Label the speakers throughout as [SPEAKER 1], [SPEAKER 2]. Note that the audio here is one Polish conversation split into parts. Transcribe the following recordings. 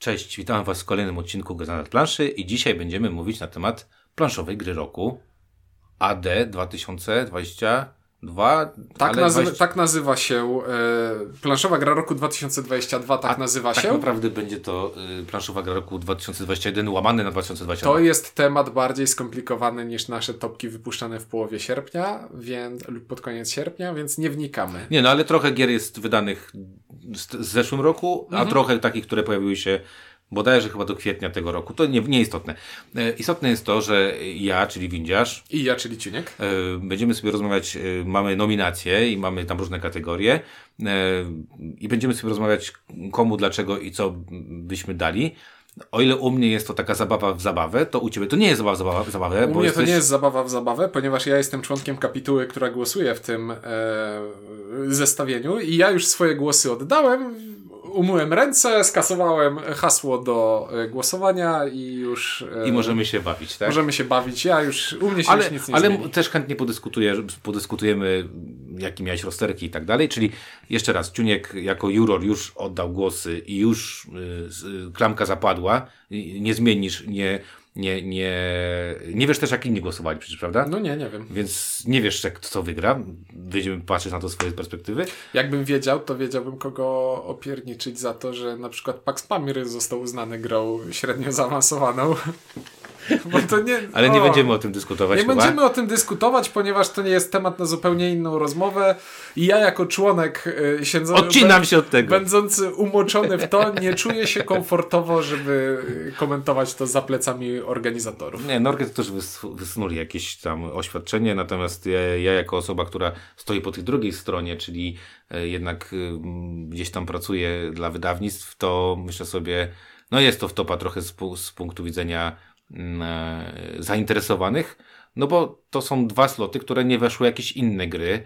[SPEAKER 1] Cześć, witam Was w kolejnym odcinku Granat Planszy i dzisiaj będziemy mówić na temat planszowej gry roku AD 2022.
[SPEAKER 2] Tak, nazywa,
[SPEAKER 1] 20
[SPEAKER 2] tak nazywa się e, planszowa gra roku 2022, tak
[SPEAKER 1] A
[SPEAKER 2] nazywa
[SPEAKER 1] tak
[SPEAKER 2] się.
[SPEAKER 1] naprawdę będzie to y, planszowa gra roku 2021 łamany na 2022.
[SPEAKER 2] To jest temat bardziej skomplikowany niż nasze topki wypuszczane w połowie sierpnia więc, lub pod koniec sierpnia, więc nie wnikamy.
[SPEAKER 1] Nie, no ale trochę gier jest wydanych z, z zeszłym roku,
[SPEAKER 2] Mhm.
[SPEAKER 1] a trochę takich, które pojawiły się bodajże chyba do kwietnia tego roku. To nie, nieistotne. E, Istotne jest to, że ja, czyli Windziarz,
[SPEAKER 2] I ja, czyli Ciuniek.
[SPEAKER 1] E, Będziemy sobie rozmawiać, e, mamy nominacje i mamy tam różne kategorie e, i będziemy sobie rozmawiać komu, dlaczego i co byśmy dali. O ile u mnie jest to taka zabawa w zabawę, to u Ciebie to nie jest zabawa w zabawę,
[SPEAKER 2] U mnie
[SPEAKER 1] jesteś...
[SPEAKER 2] to nie jest zabawa w zabawę, ponieważ ja jestem członkiem kapituły, która głosuje w tym e, zestawieniu i ja już swoje głosy oddałem, umyłem ręce, skasowałem hasło do e, głosowania i już e,
[SPEAKER 1] I możemy się bawić, tak?
[SPEAKER 2] możemy się bawić. Ja już, u mnie się
[SPEAKER 1] ale,
[SPEAKER 2] już nic nie
[SPEAKER 1] ale
[SPEAKER 2] zmieni.
[SPEAKER 1] też chętnie podyskutuję, podyskutujemy, jakie miałeś rozterki i tak dalej. Czyli jeszcze raz, Ciuniek jako juror już oddał głosy i już y, y, klamka zapadła. Nie zmienisz, nie, nie, nie, nie wiesz też, jak inni głosowali przecież, prawda?
[SPEAKER 2] No nie, nie wiem.
[SPEAKER 1] Więc nie wiesz, jak co wygra. Będziemy patrzeć na to swojej perspektywy.
[SPEAKER 2] Jakbym wiedział, to wiedziałbym kogo opierniczyć za to, że na przykład Pax Pamir został uznany grą średnio zaawansowaną. Nie,
[SPEAKER 1] Ale nie będziemy o tym dyskutować
[SPEAKER 2] Nie
[SPEAKER 1] chyba.
[SPEAKER 2] będziemy o tym dyskutować, ponieważ to nie jest temat na zupełnie inną rozmowę. I ja jako członek y, siedzący,
[SPEAKER 1] Odcinam się od tego.
[SPEAKER 2] będący umoczony w to, nie czuję się komfortowo, żeby y, komentować to za plecami organizatorów.
[SPEAKER 1] Nie, Norget też wys- jakieś tam oświadczenie, natomiast ja, ja jako osoba, która stoi po tej drugiej stronie, czyli e, jednak y, gdzieś tam pracuje dla wydawnictw, to myślę sobie, no jest to wtopa trochę z, z punktu widzenia zainteresowanych, no bo to są dwa sloty, które nie weszły jakieś inne gry, e,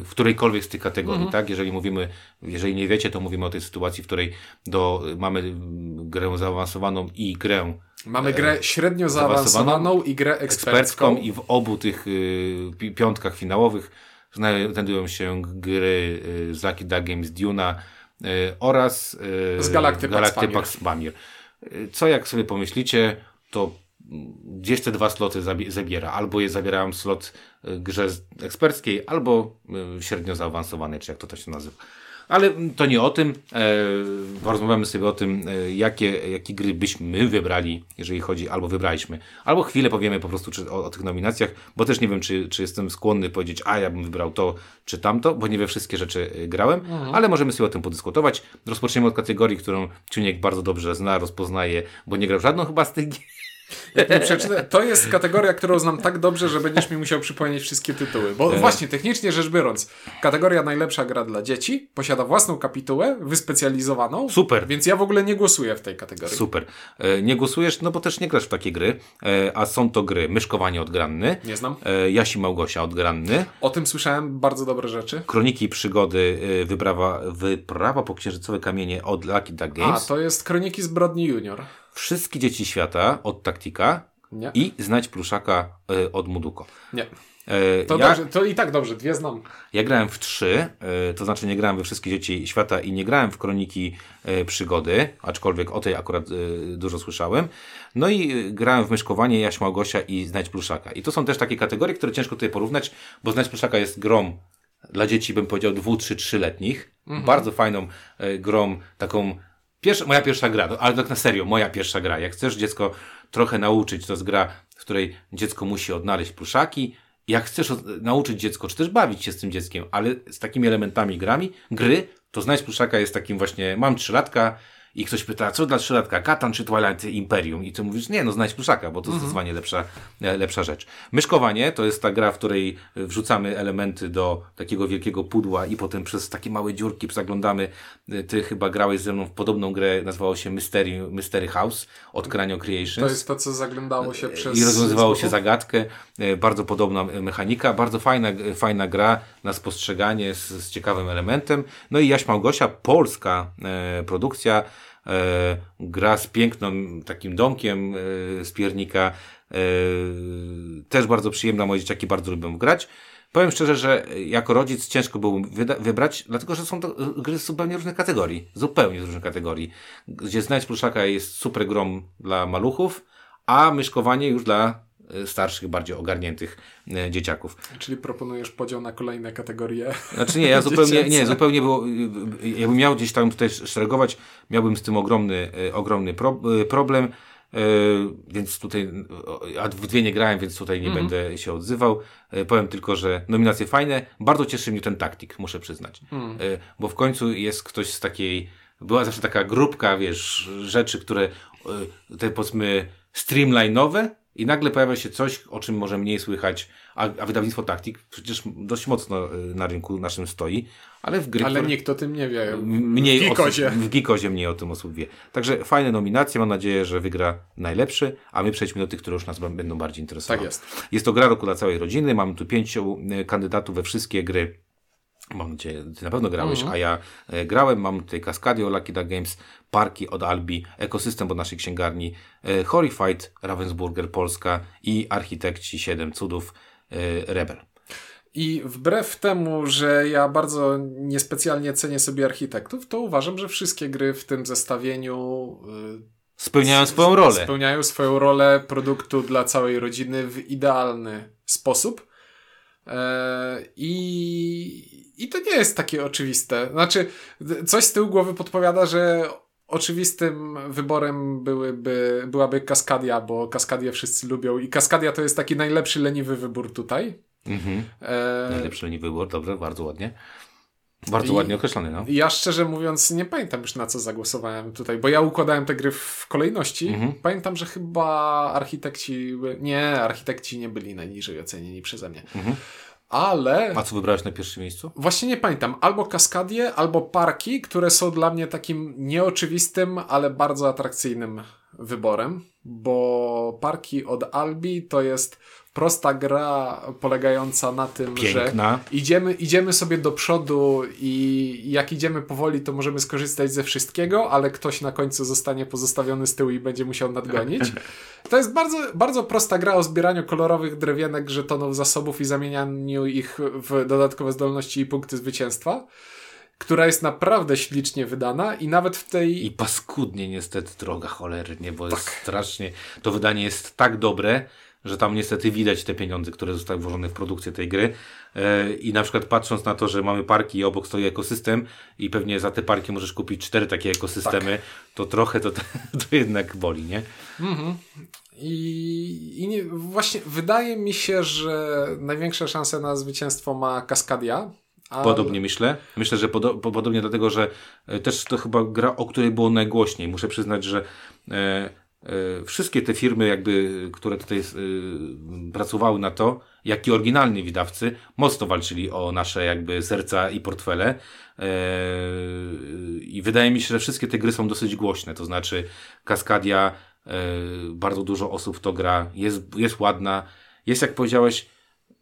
[SPEAKER 1] w którejkolwiek z tych kategorii, tak? Jeżeli mówimy, jeżeli nie wiecie, to mówimy o tej sytuacji, w której do, mamy mm, grę zaawansowaną i grę
[SPEAKER 2] Mamy grę średnio zaawansowaną i grę ekspercką.
[SPEAKER 1] ekspercką i w obu tych y, pi- piątkach finałowych znajdują się gry y, z Lucky Duck Games Duna y, oraz y,
[SPEAKER 2] Z Galacty Pax
[SPEAKER 1] Galacty
[SPEAKER 2] Pamir.
[SPEAKER 1] Pax Pamir. Y, Co jak sobie pomyślicie, to gdzieś te dwa sloty zabie- zabiera. Albo je zabierałem slot y, grze eksperckiej, albo y, średnio zaawansowanej, czy jak to, to się nazywa. Ale mm, to nie o tym. E, porozmawiamy sobie o tym, e, jakie, jakie gry byśmy my wybrali, jeżeli chodzi, albo wybraliśmy. Albo chwilę powiemy po prostu czy, o, o tych nominacjach, bo też nie wiem, czy, czy jestem skłonny powiedzieć, a ja bym wybrał to, czy tamto, bo nie we wszystkie rzeczy e, grałem, ale możemy sobie o tym podyskutować. Rozpoczniemy od kategorii, którą Ciuniek bardzo dobrze zna, rozpoznaje, bo nie grał żadną chyba z tych gier.
[SPEAKER 2] To jest kategoria, którą znam tak dobrze, że będziesz mi musiał przypomnieć wszystkie tytuły. Bo właśnie, technicznie rzecz biorąc, kategoria najlepsza gra dla dzieci posiada własną kapitułę, wyspecjalizowaną.
[SPEAKER 1] Super.
[SPEAKER 2] Więc ja w ogóle nie głosuję w tej kategorii.
[SPEAKER 1] Super. E, Nie głosujesz, no bo też nie grasz w takie gry, e, a są to gry Myszkowanie odgranny,
[SPEAKER 2] Nie znam.
[SPEAKER 1] e, Jasi Małgosia odgranny,
[SPEAKER 2] O tym słyszałem bardzo dobre rzeczy.
[SPEAKER 1] Kroniki przygody, wyprawa, wyprawa po księżycowe kamienie od Lucky Duck
[SPEAKER 2] A,
[SPEAKER 1] Games.
[SPEAKER 2] to jest Kroniki Zbrodni Junior.
[SPEAKER 1] Wszystkie dzieci świata od Taktika
[SPEAKER 2] Nie.
[SPEAKER 1] i Znajdź pluszaka y, od Muduko.
[SPEAKER 2] Nie.
[SPEAKER 1] E,
[SPEAKER 2] To,
[SPEAKER 1] ja,
[SPEAKER 2] dobrze, to i tak dobrze, dwie znam.
[SPEAKER 1] ja grałem w trzy, y, to znaczy nie grałem we wszystkie dzieci świata i nie grałem w Kroniki przygody, aczkolwiek o tej akurat dużo słyszałem. No i grałem w Myszkowanie, Jaś Małgosia i Znajdź pluszaka. I to są też takie kategorie, które ciężko tutaj porównać, bo Znajdź pluszaka jest grą dla dzieci, bym powiedział, dwu, trzy, trzyletnich. Bardzo fajną e, grą, taką pierwsza, moja pierwsza gra, no, ale tak na serio, moja pierwsza gra. Jak chcesz dziecko trochę nauczyć, to jest gra, w której dziecko musi odnaleźć pluszaki. Jak chcesz nauczyć dziecko, czy też bawić się z tym dzieckiem, ale z takimi elementami grami, gry, to znajdź pluszaka jest takim właśnie, mam trzylatka i ktoś pyta, co dla trzylatka, Katan czy Twilight Imperium? I ty mówisz, nie, no znajdź pluszaka, bo to jest zdecydowanie lepsza, e, lepsza rzecz. Myszkowanie to jest ta gra, w której wrzucamy elementy do takiego wielkiego pudła i potem przez takie małe dziurki zaglądamy. E, Ty chyba grałeś ze mną w podobną grę, nazywało się Mystery, Mystery House od Cranio Creations.
[SPEAKER 2] To jest to, co zaglądało się przez...
[SPEAKER 1] I rozwiązywało się zagadkę. E, Bardzo podobna e, mechanika, bardzo fajna, e, fajna gra na spostrzeganie z, z ciekawym elementem. No i Jaś Małgosia, polska e, produkcja, e, gra z pięknym takim domkiem e, z piernika. E, też bardzo przyjemna, moje dzieciaki bardzo lubią grać. Powiem szczerze, że jako rodzic ciężko było wybrać, dlatego że są to gry z zupełnie różnych kategorii. Zupełnie z różnych kategorii. Gdzie Znajdź Pluszaka jest super grom dla maluchów, a myszkowanie już dla e, starszych, bardziej ogarniętych e, dzieciaków.
[SPEAKER 2] Czyli proponujesz podział na kolejne kategorie.
[SPEAKER 1] Znaczy nie, ja zupełnie, nie, zupełnie było, jakbym miał gdzieś tam tutaj szeregować, miałbym z tym ogromny, ogromny pro, problem. Więc tutaj, a w dwie nie grałem, więc tutaj nie mhm. będę się odzywał. Powiem tylko, że nominacje fajne. Bardzo cieszy mnie ten taktik, muszę przyznać. Mhm. Bo w końcu jest ktoś z takiej, była zawsze taka grupka, wiesz, rzeczy, które te powiedzmy streamline'owe i nagle pojawia się coś, o czym może mniej słychać, a, a wydawnictwo Taktik przecież dość mocno y, na rynku naszym stoi, ale w gry,
[SPEAKER 2] Ale które... nikt o tym nie wie.
[SPEAKER 1] Mniej w Gikozie. Osób, w Gikozie mniej o tym osób wie. Także fajne nominacje, mam nadzieję, że wygra najlepszy, a my przejdźmy do tych, które już nas będą bardziej interesowały.
[SPEAKER 2] Tak jest.
[SPEAKER 1] Jest to gra roku dla całej rodziny, mamy tu pięciu y, kandydatów we wszystkie gry Mam nadzieję, ty na pewno grałeś, mm -hmm. a ja e, grałem. Mam tutaj Cascadio, Lucky Duck Games, Parki od Albi, Ekosystem od naszej księgarni, e, Horrified, Ravensburger Polska i Architekci 7 Cudów, e, Rebel.
[SPEAKER 2] I wbrew temu, że ja bardzo niespecjalnie cenię sobie architektów, to uważam, że wszystkie gry w tym zestawieniu
[SPEAKER 1] y, spełniają swoją rolę.
[SPEAKER 2] Spełniają swoją rolę produktu dla całej rodziny w idealny sposób. E, I, I to nie jest takie oczywiste. Znaczy, coś z tyłu głowy podpowiada, że oczywistym wyborem byłyby, byłaby Kaskadia, bo Kaskadię wszyscy lubią i Kaskadia to jest taki najlepszy leniwy wybór tutaj.
[SPEAKER 1] Mhm. E... Najlepszy leniwy wybór, dobrze, bardzo ładnie. Bardzo I ładnie określony, no.
[SPEAKER 2] Ja szczerze mówiąc nie pamiętam już na co zagłosowałem tutaj, bo ja układałem te gry w kolejności. Mhm. Pamiętam, że chyba architekci, nie, architekci nie byli najniżej ocenieni przeze mnie. Mhm. Ale.
[SPEAKER 1] A co wybrałeś na pierwszym miejscu?
[SPEAKER 2] Właśnie nie pamiętam. Albo kaskadie, albo parki, które są dla mnie takim nieoczywistym, ale bardzo atrakcyjnym wyborem, bo parki od Albi to jest prosta gra polegająca na tym, Piękna. że idziemy, idziemy sobie do przodu i jak idziemy powoli, to możemy skorzystać ze wszystkiego, ale ktoś na końcu zostanie pozostawiony z tyłu i będzie musiał nadgonić. To jest bardzo, bardzo prosta gra o zbieraniu kolorowych drewienek, żetonów, zasobów i zamienianiu ich w dodatkowe zdolności i punkty zwycięstwa która jest naprawdę ślicznie wydana i nawet w tej...
[SPEAKER 1] I paskudnie niestety droga cholernie, bo tak. jest strasznie... To wydanie jest tak dobre, że tam niestety widać te pieniądze, które zostały włożone w produkcję tej gry. E, I na przykład patrząc na to, że mamy parki i obok stoi ekosystem i pewnie za te parki możesz kupić cztery takie ekosystemy, tak. to trochę to, to jednak boli, nie? Mhm.
[SPEAKER 2] I, i nie, właśnie wydaje mi się, że największe szanse na zwycięstwo ma Kaskadia.
[SPEAKER 1] Ale... Podobnie myślę. Myślę, że podo podobnie dlatego, że e, też to chyba gra, o której było najgłośniej. Muszę przyznać, że e, E, wszystkie te firmy, jakby, które tutaj e, pracowały na to, jak i oryginalni wydawcy, mocno walczyli o nasze jakby serca i portfele. E, I wydaje mi się, że wszystkie te gry są dosyć głośne. To znaczy, Kaskadia, bardzo dużo osób w to gra, jest, jest ładna. Jest, jak powiedziałeś,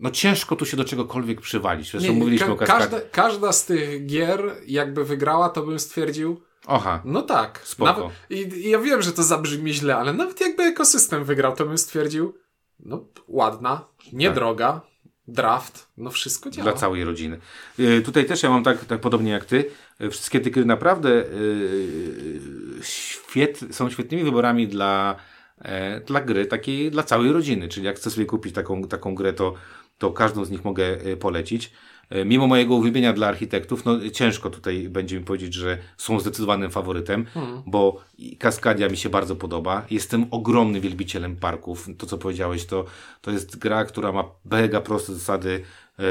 [SPEAKER 1] no ciężko tu się do czegokolwiek przywalić. Zresztą
[SPEAKER 2] Nie, mówiliśmy ka o Kaskadii. Każda, każda z tych gier, jakby wygrała, to bym stwierdził,
[SPEAKER 1] Oha.
[SPEAKER 2] No tak.
[SPEAKER 1] Spoko. Nawet,
[SPEAKER 2] i, i, ja wiem, że to zabrzmi źle, ale nawet jakby ekosystem wygrał, to bym stwierdził, no ładna, niedroga, tak. draft, no wszystko działa.
[SPEAKER 1] Dla całej rodziny. Yy, tutaj też ja mam tak, tak podobnie jak ty. Yy, wszystkie te gry naprawdę yy, świet, są świetnymi wyborami dla, e, dla gry takiej dla całej rodziny. Czyli jak chcę sobie kupić taką, taką grę, to, to każdą z nich mogę e, polecić. E, mimo mojego uwielbienia dla architektów, no ciężko tutaj będzie mi powiedzieć, że są zdecydowanym faworytem, hmm. bo Kaskadia mi się bardzo podoba. Jestem ogromnym wielbicielem parków. To, co powiedziałeś, to, to jest gra, która ma mega proste zasady, yy,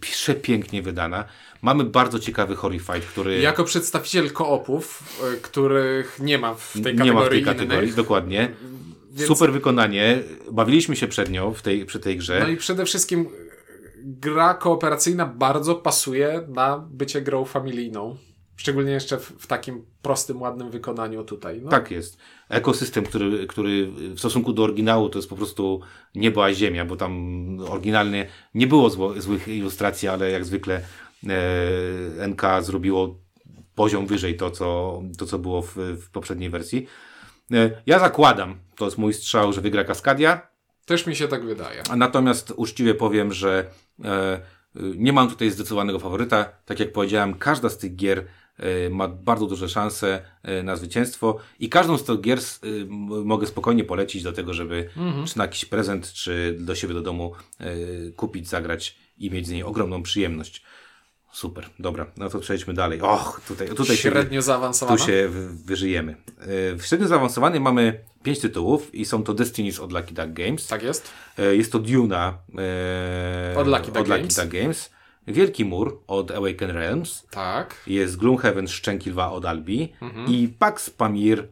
[SPEAKER 1] przepięknie wydana. Mamy bardzo ciekawy Horrified, który...
[SPEAKER 2] Jako przedstawiciel koopów, yy, których nie ma w tej kategorii
[SPEAKER 1] Nie ma
[SPEAKER 2] w tej
[SPEAKER 1] kategorii, innych. dokładnie. Więc... Super wykonanie. Bawiliśmy się przed nią w tej, przy tej grze.
[SPEAKER 2] No i przede wszystkim kooperacyjna bardzo pasuje na bycie grą familijną. Szczególnie jeszcze w, w takim prostym, ładnym wykonaniu tutaj.
[SPEAKER 1] No. Tak jest. Ekosystem, który, który w stosunku do oryginału to jest po prostu niebo a ziemia, bo tam oryginalnie nie było zło, złych ilustracji, ale jak zwykle e, NK zrobiło poziom wyżej to, co, to, co było w, w poprzedniej wersji. E, ja zakładam, to jest mój strzał, że wygra Kaskadia
[SPEAKER 2] Też mi się tak wydaje.
[SPEAKER 1] Natomiast uczciwie powiem, że e, nie mam tutaj zdecydowanego faworyta. Tak jak powiedziałem, każda z tych gier e, ma bardzo duże szanse e, na zwycięstwo i każdą z tych gier e, mogę spokojnie polecić do tego, żeby mhm. czy na jakiś prezent, czy do siebie do domu kupić, zagrać i mieć z niej ogromną przyjemność. Super, dobra, no to przejdźmy dalej. Och, tutaj, tutaj
[SPEAKER 2] średnio
[SPEAKER 1] się,
[SPEAKER 2] zaawansowane.
[SPEAKER 1] Tu się wyżyjemy. W średnio zaawansowanym mamy pięć tytułów i są to Destinies od Lucky Duck Games.
[SPEAKER 2] Tak jest.
[SPEAKER 1] Jest to Duna
[SPEAKER 2] e, od Lucky Duck, od Lucky
[SPEAKER 1] Duck Games. Wielki Mur od Awaken Realms.
[SPEAKER 2] Tak.
[SPEAKER 1] Jest Gloomhaven Szczęki Lwa od Albi mhm. i Pax Pamir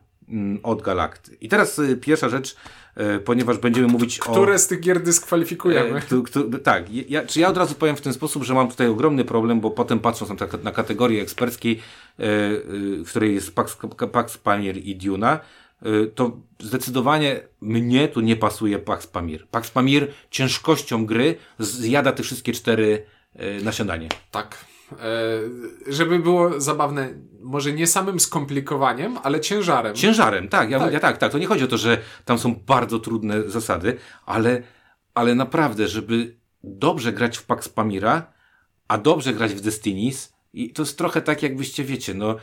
[SPEAKER 1] od Galakty. I teraz y, pierwsza rzecz, E, ponieważ będziemy mówić
[SPEAKER 2] Które o... Które z tych gier dyskwalifikujemy?
[SPEAKER 1] E, tak, ja, czy ja od razu powiem w ten sposób, że mam tutaj ogromny problem, bo potem patrząc na, na kategorię eksperckiej, e, w której jest Pax, Pax Pamir i Duna, to zdecydowanie mnie tu nie pasuje Pax Pamir. Pax Pamir ciężkością gry zjada te wszystkie cztery na śniadanie.
[SPEAKER 2] Tak. Żeby było zabawne, może nie samym skomplikowaniem, ale ciężarem.
[SPEAKER 1] Ciężarem, tak. Ja, tak. ja tak, tak. To nie chodzi o to, że tam są bardzo trudne zasady, ale, ale naprawdę, żeby dobrze grać w Pax Pamira, a dobrze grać w Destinies, i to jest trochę tak, jakbyście wiecie, no,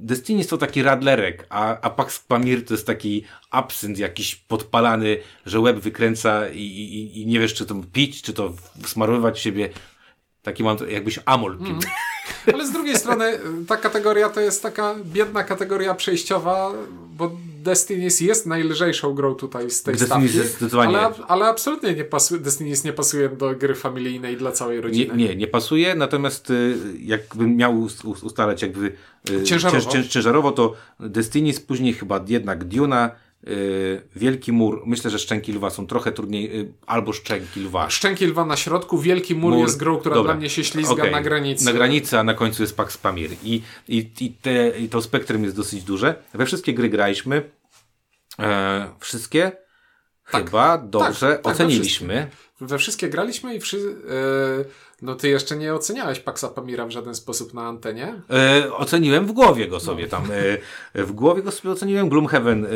[SPEAKER 1] Destinies to taki radlerek, a, a Pax Pamir to jest taki absynt jakiś podpalany, że łeb wykręca i, i, i nie wiesz, czy to pić, czy to smarowywać siebie. Taki mam, jakbyś amol pił. Mm.
[SPEAKER 2] Ale z drugiej strony ta kategoria to jest taka biedna kategoria przejściowa, bo Destinies jest najlżejszą grą tutaj z tej Destinies stawki, zdecydowanie... ale, ale absolutnie nie pasuje, Destinies nie pasuje do gry familijnej dla całej rodziny.
[SPEAKER 1] Nie, nie, nie pasuje, natomiast y, jakbym miał ustalać jakby y, ciężarowo. Cięż, ciężarowo, to Destinies, później chyba jednak Duna, Wielki Mur, myślę, że Szczęki Lwa są trochę trudniej, yy, albo Szczęki Lwa.
[SPEAKER 2] Szczęki Lwa na środku, Wielki Mur, mur jest grą, która dobra. dla mnie się ślizga okay. na granicy.
[SPEAKER 1] Na granicy, a na końcu jest Pax Pamir. I, i, i, te, i to spektrum jest dosyć duże. We wszystkie gry graliśmy. E, wszystkie? Tak. Chyba dobrze tak, tak, oceniliśmy.
[SPEAKER 2] We wszystkie, we wszystkie graliśmy i wszyscy... E, no ty jeszcze nie oceniałeś Paxa Pamira w żaden sposób na antenie?
[SPEAKER 1] E, oceniłem w głowie go sobie no. tam. E, w głowie go sobie oceniłem. Gloomhaven e,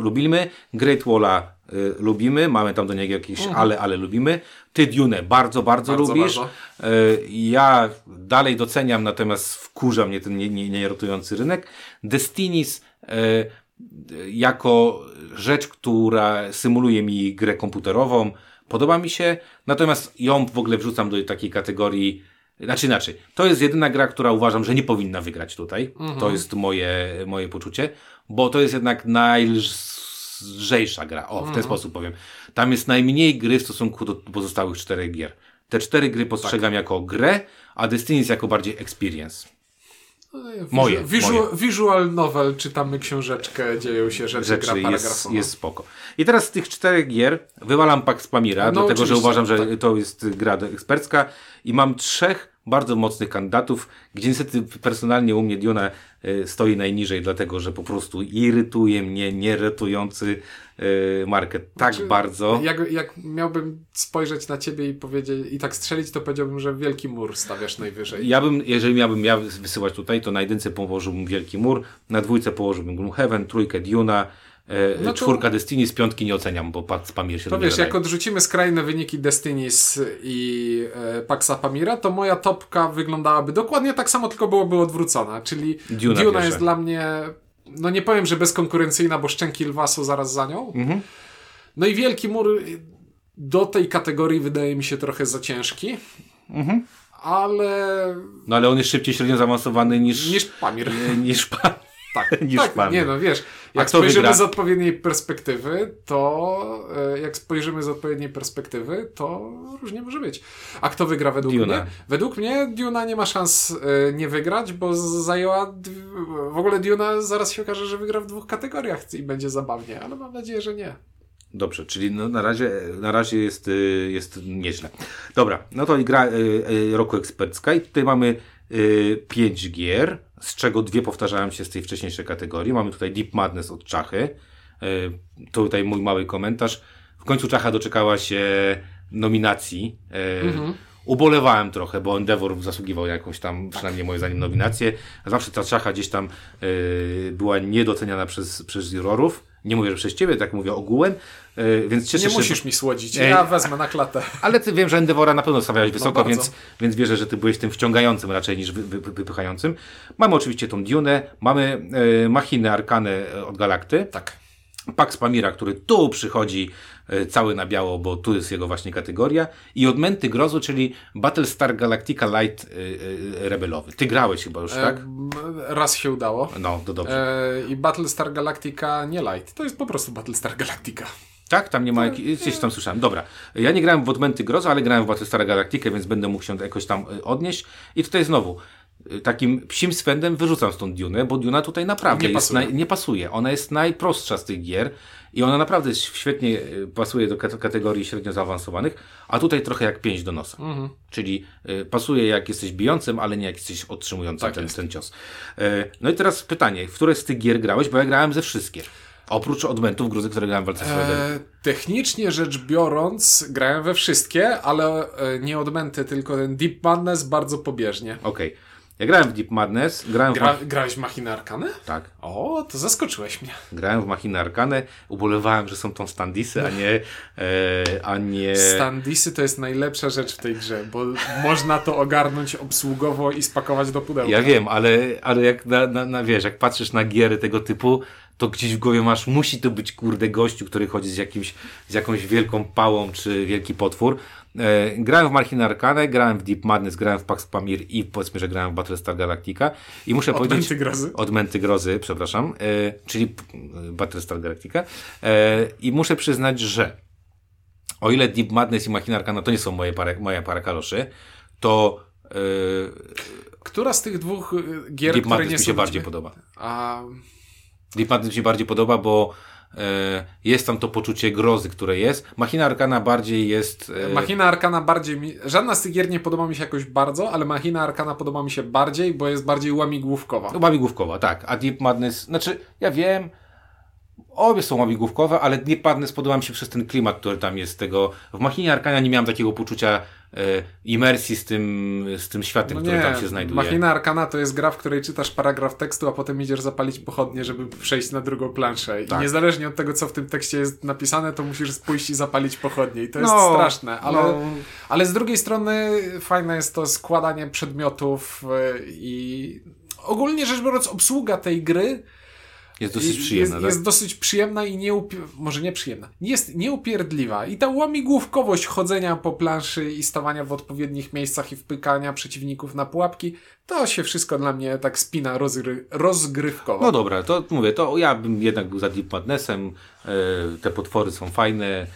[SPEAKER 1] lubimy. Great Walla e, lubimy. Mamy tam do niego jakieś mhm. ale, ale lubimy. Ty Dune bardzo, bardzo, bardzo lubisz. Bardzo. E, ja dalej doceniam, natomiast wkurza mnie ten nie, nie, nie rynek. Destinis e, jako rzecz, która symuluje mi grę komputerową, Podoba mi się, natomiast ją w ogóle wrzucam do takiej kategorii, znaczy inaczej, to jest jedyna gra, która uważam, że nie powinna wygrać tutaj. Mhm. To jest moje, moje poczucie, bo to jest jednak najlżejsza gra. O, w ten mhm. sposób powiem. Tam jest najmniej gry w stosunku do pozostałych czterech gier. Te cztery gry postrzegam tak. jako grę, a Destiny jako bardziej experience.
[SPEAKER 2] Moje, visual, moje. Visual novel, czytamy książeczkę, dzieją się rzeczy, rzeczy gra
[SPEAKER 1] jest, jest spoko. I teraz z tych czterech gier wywalam Pax Pamira, no, dlatego że uważam, że tak. to jest gra ekspercka i mam trzech bardzo mocnych kandydatów, gdzie niestety personalnie u mnie Diona e, stoi najniżej, dlatego że po prostu irytuje mnie nieretujący e, market tak znaczy, bardzo.
[SPEAKER 2] Jak, jak miałbym spojrzeć na ciebie i powiedzieć i tak strzelić, to powiedziałbym, że wielki mur stawiasz najwyżej.
[SPEAKER 1] Ja bym, jeżeli miałbym ja wysyłać tutaj, to na jedynce położyłbym wielki mur, na dwójce położyłbym Gloomhaven, trójkę Diona, E, no czwórka Destiny z piątki nie oceniam, bo Pax Pamir się
[SPEAKER 2] To wiesz, jak odrzucimy skrajne wyniki Destinies i e, Paxa Pamira, to moja topka wyglądałaby dokładnie tak samo, tylko byłoby odwrócona. Czyli Duna, Duna jest dla mnie, no nie powiem, że bezkonkurencyjna, bo szczęki lwa są zaraz za nią. Mhm. No i Wielki Mur do tej kategorii wydaje mi się trochę za ciężki. Mhm. Ale.
[SPEAKER 1] No ale on jest szybciej średnio zaawansowany niż.
[SPEAKER 2] Niż Pamir.
[SPEAKER 1] Niż Pamir.
[SPEAKER 2] Tak, niż tak. Nie no, wiesz, jak spojrzymy wygra? z odpowiedniej perspektywy, to e, jak spojrzymy z odpowiedniej perspektywy, to różnie może być. A kto wygra według Duna. mnie? Według mnie Duna nie ma szans e, nie wygrać, bo zajęła w ogóle Duna zaraz się okaże, że wygra w dwóch kategoriach i będzie zabawnie, ale mam nadzieję, że nie.
[SPEAKER 1] Dobrze, czyli no na razie, na razie jest, y, jest nieźle. Dobra, no to gra y, y, roku ekspercka i tutaj mamy pięć gier z czego dwie powtarzają się z tej wcześniejszej kategorii. Mamy tutaj Deep Madness od Czachy. E, tutaj mój mały komentarz. W końcu Czacha doczekała się nominacji. E, mhm. Ubolewałem trochę, bo Endeavor zasługiwał jakąś tam, przynajmniej moje zdaniem, nominację. Zawsze ta Czacha gdzieś tam e, była niedoceniana przez, przez jurorów. Nie mówię, że przez ciebie, tak mówię ogółem, yy, więc cieszę
[SPEAKER 2] Nie
[SPEAKER 1] się...
[SPEAKER 2] musisz mi słodzić, ja wezmę na klatę.
[SPEAKER 1] Ale ty wiem, że Endeavora na pewno stawiałeś wysoko,
[SPEAKER 2] bardzo.
[SPEAKER 1] więc, więc wierzę, że ty byłeś tym wciągającym raczej niż wy, wy, wypychającym. Mamy oczywiście tą Dune, mamy yy, machinę Arkanę od Galakty.
[SPEAKER 2] Tak.
[SPEAKER 1] Pax Pamira, który tu przychodzi e, cały na biało, bo tu jest jego właśnie kategoria. I Odmęty Grozu, czyli Battlestar Galactica Light e, e, rebelowy. Ty grałeś chyba już, tak?
[SPEAKER 2] E, raz się udało.
[SPEAKER 1] No, to dobrze.
[SPEAKER 2] E, I Battlestar Galactica nie light. To jest po prostu Battlestar Galactica.
[SPEAKER 1] Tak, tam nie ma jakichś, gdzieś tam słyszałem. Dobra, ja nie grałem w Odmęty Grozu, ale grałem w Battlestar Galactica, więc będę mógł się jakoś tam e, odnieść. I tutaj znowu, e, takim psim swędem wyrzucam stąd Dune, bo Duna tutaj naprawdę
[SPEAKER 2] Nie
[SPEAKER 1] jest
[SPEAKER 2] pasuje.
[SPEAKER 1] naj, nie pasuje. Ona jest najprostsza z tych gier i ona naprawdę świetnie e, pasuje do kat- kategorii średnio zaawansowanych, a tutaj trochę jak pięść do nosa.
[SPEAKER 2] Mhm.
[SPEAKER 1] Czyli e, pasuje jak jesteś bijącym, ale nie jak jesteś otrzymującym
[SPEAKER 2] Tak
[SPEAKER 1] ten,
[SPEAKER 2] jest.
[SPEAKER 1] ten cios. E, No i teraz pytanie, w które z tych gier grałeś, bo ja grałem ze wszystkie. Oprócz Odmętów Gruzy, które grałem w walce z Rebelią.
[SPEAKER 2] E, technicznie rzecz biorąc, grałem we wszystkie, ale nie odmęty, tylko ten Deep Madness bardzo pobieżnie.
[SPEAKER 1] Okej. Ja grałem w Deep Madness, grałem w...
[SPEAKER 2] Gra,
[SPEAKER 1] Ma-
[SPEAKER 2] grałeś w Machinę Arkanę?
[SPEAKER 1] tak.
[SPEAKER 2] O, to zaskoczyłeś mnie.
[SPEAKER 1] Grałem w Machinę Arkanę, ubolewałem, że są to standisy, a nie... E, a nie...
[SPEAKER 2] Standisy to jest najlepsza rzecz w tej grze, bo można to ogarnąć obsługowo i spakować do pudełka.
[SPEAKER 1] Ja wiem, ale, ale jak na, na, na, wiesz, jak patrzysz na giery tego typu, to gdzieś w głowie masz, musi to być kurde gościu, który chodzi z jakimś, z jakąś wielką pałą, czy wielki potwór. E, grałem w Machinę Arkanę, grałem w Deep Madness, grałem w Pax Pamir i powiedzmy, że grałem w Battlestar Galactica i muszę
[SPEAKER 2] Odmęty
[SPEAKER 1] powiedzieć...
[SPEAKER 2] grozy.
[SPEAKER 1] Odmęty Grozy, przepraszam, e, czyli p- Battlestar Galactica e, i muszę przyznać, że o ile Deep Madness i Machina Arcana to nie są moje parę, moje parę kaloszy, to e,
[SPEAKER 2] Która z tych dwóch gier,
[SPEAKER 1] Deep
[SPEAKER 2] które
[SPEAKER 1] Madness
[SPEAKER 2] nie
[SPEAKER 1] mi się bardziej podoba.
[SPEAKER 2] A
[SPEAKER 1] Deep Madness mi się bardziej podoba, bo e, jest tam to poczucie grozy, które jest. Machina Arcana bardziej jest... E,
[SPEAKER 2] Machina Arkana bardziej mi... Żadna z tych gier nie podoba mi się jakoś bardzo, ale Machina Arkana podoba mi się bardziej, bo jest bardziej łamigłówkowa.
[SPEAKER 1] łamigłówkowa, tak. A Deep Madness, znaczy, ja wiem, obie są łamigłówkowe, ale Deep Madness podoba mi się przez ten klimat, który tam jest tego. W Machinie Arcana nie miałem takiego poczucia e, imersji z tym, z tym światem,
[SPEAKER 2] No
[SPEAKER 1] który
[SPEAKER 2] nie,
[SPEAKER 1] tam się znajduje.
[SPEAKER 2] Machina Arkana to jest gra, w której czytasz paragraf tekstu, a potem idziesz zapalić pochodnie, żeby przejść na drugą planszę.
[SPEAKER 1] Tak.
[SPEAKER 2] I niezależnie od tego, co w tym tekście jest napisane, to musisz pójść i zapalić pochodnie. I to jest
[SPEAKER 1] No,
[SPEAKER 2] straszne, ale,
[SPEAKER 1] no.
[SPEAKER 2] ale z drugiej strony fajne jest to składanie przedmiotów y, i ogólnie rzecz biorąc obsługa tej gry
[SPEAKER 1] Jest dosyć przyjemna,
[SPEAKER 2] jest,
[SPEAKER 1] tak?
[SPEAKER 2] jest dosyć przyjemna i nie może nie przyjemna, jest nieupierdliwa. I ta łamigłówkowość chodzenia po planszy i stawania w odpowiednich miejscach i wpykania przeciwników na pułapki, to się wszystko dla mnie tak spina rozgry, rozgrywkowo.
[SPEAKER 1] No dobra, to mówię, to ja bym jednak był za Deep Madnessem. E, te potwory są fajne,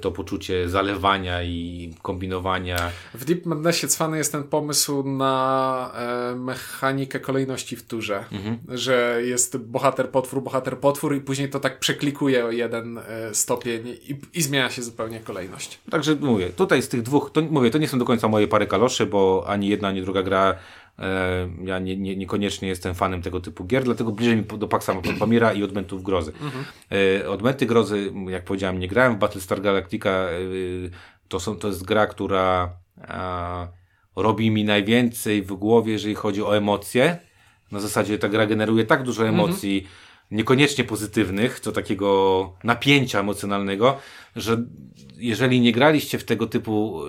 [SPEAKER 1] to poczucie zalewania i kombinowania.
[SPEAKER 2] W Deep Madnessie cwany jest ten pomysł na e, mechanikę kolejności w turze,
[SPEAKER 1] Mhm.
[SPEAKER 2] że jest bohater, potwór, bohater, potwór i później to tak przeklikuje o jeden e, stopień i, i zmienia się zupełnie kolejność.
[SPEAKER 1] Także mówię, tutaj z tych dwóch, to mówię, to nie są do końca moje pary kaloszy, bo ani jedna, ani druga gra, e, ja nie, nie, niekoniecznie jestem fanem tego typu gier, dlatego bliżej mi do Paxa Pamira i Odmętów Grozy. E, Odmęty Grozy, jak powiedziałem, nie grałem w Battlestar Galactica, e, to, są, to jest gra, która a, robi mi najwięcej w głowie, jeżeli chodzi o emocje. Na zasadzie ta gra generuje tak dużo emocji, niekoniecznie pozytywnych, to takiego napięcia emocjonalnego, że jeżeli nie graliście w tego typu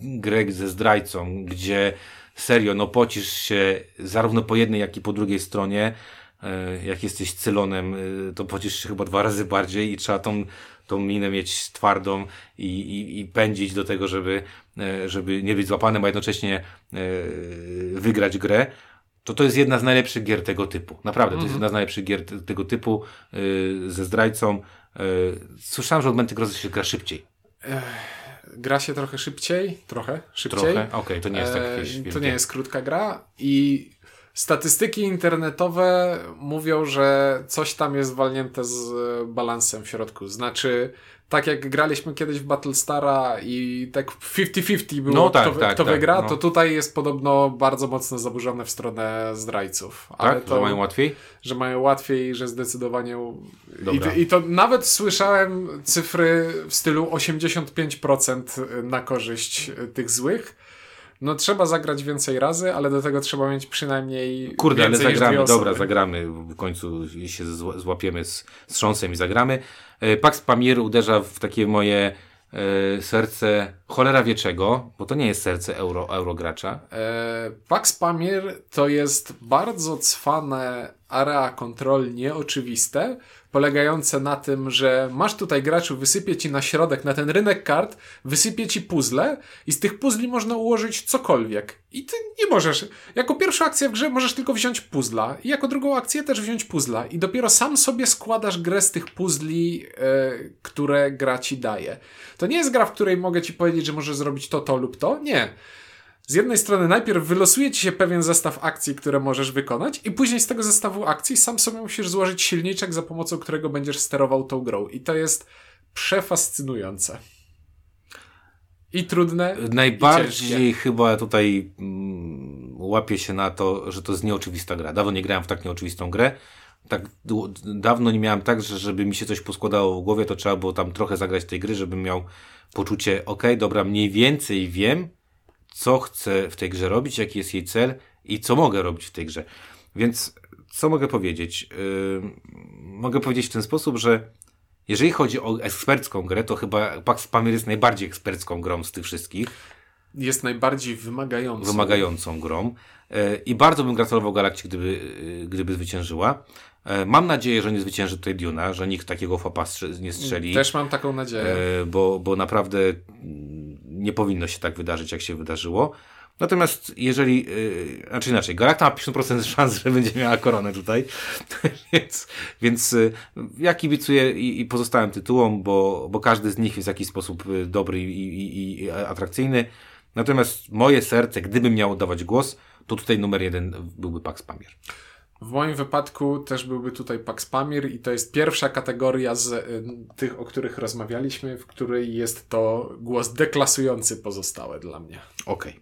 [SPEAKER 1] grę ze zdrajcą, gdzie serio, no pocisz się zarówno po jednej, jak i po drugiej stronie, y, jak jesteś cylonem, y, to pocisz się chyba dwa razy bardziej i trzeba tą, tą minę mieć twardą i, i, i pędzić do tego, żeby, y, żeby nie być złapanym, a jednocześnie wygrać grę to to jest jedna z najlepszych gier tego typu. Naprawdę, to jest jedna z najlepszych gier te, tego typu yy, ze zdrajcą. Yy, słyszałem, że odmęty grozy się gra szybciej.
[SPEAKER 2] Gra się trochę szybciej, trochę szybciej.
[SPEAKER 1] Trochę? Okej, to nie jest tak
[SPEAKER 2] E, To nie jest krótka gra i statystyki internetowe mówią, że coś tam jest walnięte z balansem w środku. Znaczy, tak jak graliśmy kiedyś w Battlestara i tak 50-50 było,
[SPEAKER 1] No tak,
[SPEAKER 2] kto,
[SPEAKER 1] tak,
[SPEAKER 2] kto
[SPEAKER 1] tak,
[SPEAKER 2] wygra,
[SPEAKER 1] no.
[SPEAKER 2] to tutaj jest podobno bardzo mocno zaburzone w stronę zdrajców.
[SPEAKER 1] Tak? To... mają łatwiej?
[SPEAKER 2] że mają łatwiej, że zdecydowanie. I. I to nawet słyszałem cyfry w stylu 85% na korzyść tych złych. No trzeba zagrać więcej razy, ale do tego trzeba mieć przynajmniej.
[SPEAKER 1] Kurde, ale zagramy, dobra, zagramy. W końcu się zł- złapiemy z, z i zagramy. E, Pax Pamir uderza w takie moje e, serce cholera wie czego, bo to nie jest serce euro, eurogracza.
[SPEAKER 2] E, Pax Pamir to jest bardzo cwane area kontrol nieoczywiste, polegające na tym, że masz tutaj graczu, wysypie ci na środek, na ten rynek kart, wysypie ci puzzle i z tych puzli można ułożyć cokolwiek. I ty nie możesz. Jako pierwszą akcję w grze możesz tylko wziąć puzla i jako drugą akcję też wziąć puzla i dopiero sam sobie składasz grę z tych puzli, e, które gra ci daje. To nie jest gra, w której mogę ci powiedzieć, że możesz zrobić to, to lub to. Nie. Z jednej strony najpierw wylosuje ci się pewien zestaw akcji, które możesz wykonać i później z tego zestawu akcji sam sobie musisz złożyć silniczek, za pomocą którego będziesz sterował tą grą. I to jest przefascynujące. I trudne. i
[SPEAKER 1] Najbardziej
[SPEAKER 2] ciężkie.
[SPEAKER 1] chyba tutaj mm, łapię się na to, że to jest nieoczywista gra. Dawno nie grałem w tak nieoczywistą grę. Tak dawno nie miałem tak, że żeby mi się coś poskładało w głowie, to trzeba było tam trochę zagrać tej gry, żebym miał poczucie, ok, dobra, mniej więcej wiem, co chcę w tej grze robić, jaki jest jej cel i co mogę robić w tej grze. Więc co mogę powiedzieć? Yy, mogę powiedzieć w ten sposób, że jeżeli chodzi o ekspercką grę, to chyba Pax Pamir jest najbardziej ekspercką grą z tych wszystkich,
[SPEAKER 2] Jest najbardziej wymagający.
[SPEAKER 1] wymagającą grą. E, I bardzo bym gratulował Galakcie, gdyby, e, gdyby zwyciężyła. E, Mam nadzieję, że nie zwycięży tutaj Duna, że nikt takiego strze- nie strzeli.
[SPEAKER 2] Też mam taką nadzieję.
[SPEAKER 1] Bo, bo naprawdę powinno się tak wydarzyć, jak się wydarzyło. Natomiast jeżeli, yy, znaczy inaczej, Galacta ma 50% szans, że będzie miała koronę tutaj, więc, więc y, ja kibicuję i, i pozostałym tytułom, bo, bo każdy z nich jest w jakiś sposób y, dobry i, i, i atrakcyjny. Natomiast moje serce, gdybym miał oddawać głos, to tutaj numer jeden byłby Pax Pamir.
[SPEAKER 2] W moim wypadku też byłby tutaj Pax Pamir i to jest pierwsza kategoria z y, tych, o których rozmawialiśmy, w której jest to głos deklasujący pozostałe dla mnie.
[SPEAKER 1] Okej.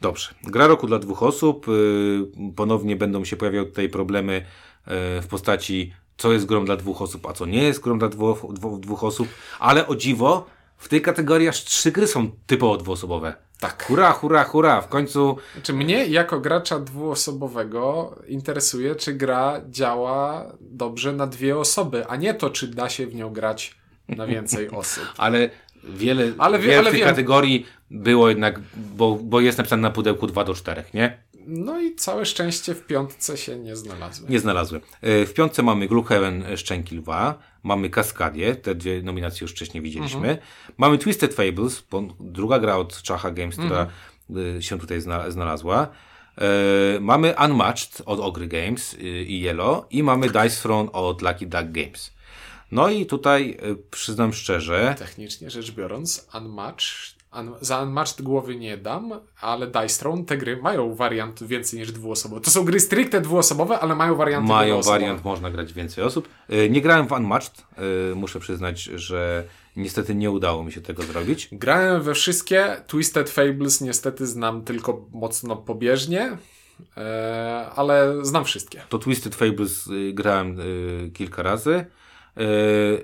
[SPEAKER 1] Dobrze. Gra roku dla dwóch osób. Yy, Ponownie będą się pojawiały tutaj problemy yy, w postaci, co jest grą dla dwóch osób, a co nie jest grą dla dwóch osób. Ale o dziwo, w tej kategorii aż trzy gry są typowo dwuosobowe.
[SPEAKER 2] Tak.
[SPEAKER 1] Hurra, hurra, hurra. W końcu
[SPEAKER 2] Czy mnie jako gracza dwuosobowego interesuje, czy gra działa dobrze na dwie osoby, a nie to, czy da się w nią grać na więcej osób.
[SPEAKER 1] Ale wiele,
[SPEAKER 2] Ale wie-
[SPEAKER 1] wiele
[SPEAKER 2] ale
[SPEAKER 1] tych
[SPEAKER 2] wiem.
[SPEAKER 1] kategorii było jednak, bo, bo jest napisane na pudełku 2 do 4, nie?
[SPEAKER 2] No i całe szczęście w piątce się nie znalazły.
[SPEAKER 1] Nie znalazłem. E, W piątce mamy e, Szczęki Lwa, mamy Kaskadię, te dwie nominacje już wcześniej widzieliśmy. Mamy Twisted Fables, druga gra od Chacha Games, która e, się tutaj zna, znalazła. E, mamy Unmatched od Ogry Games i Yellow i mamy Dice Throne od Lucky Duck Games. No i tutaj przyznam szczerze,
[SPEAKER 2] Technicznie rzecz biorąc, Unmatched, un, za Unmatched głowy nie dam, ale Dice Throne te gry mają wariant więcej niż dwuosobowy. To są gry stricte dwuosobowe, ale mają warianty
[SPEAKER 1] mają wariant, można grać więcej osób. E, Nie grałem w Unmatched, e, muszę przyznać, że niestety nie udało mi się tego zrobić.
[SPEAKER 2] Grałem we wszystkie. Twisted Fables niestety znam tylko mocno pobieżnie, e, ale znam wszystkie.
[SPEAKER 1] To Twisted Fables grałem kilka razy.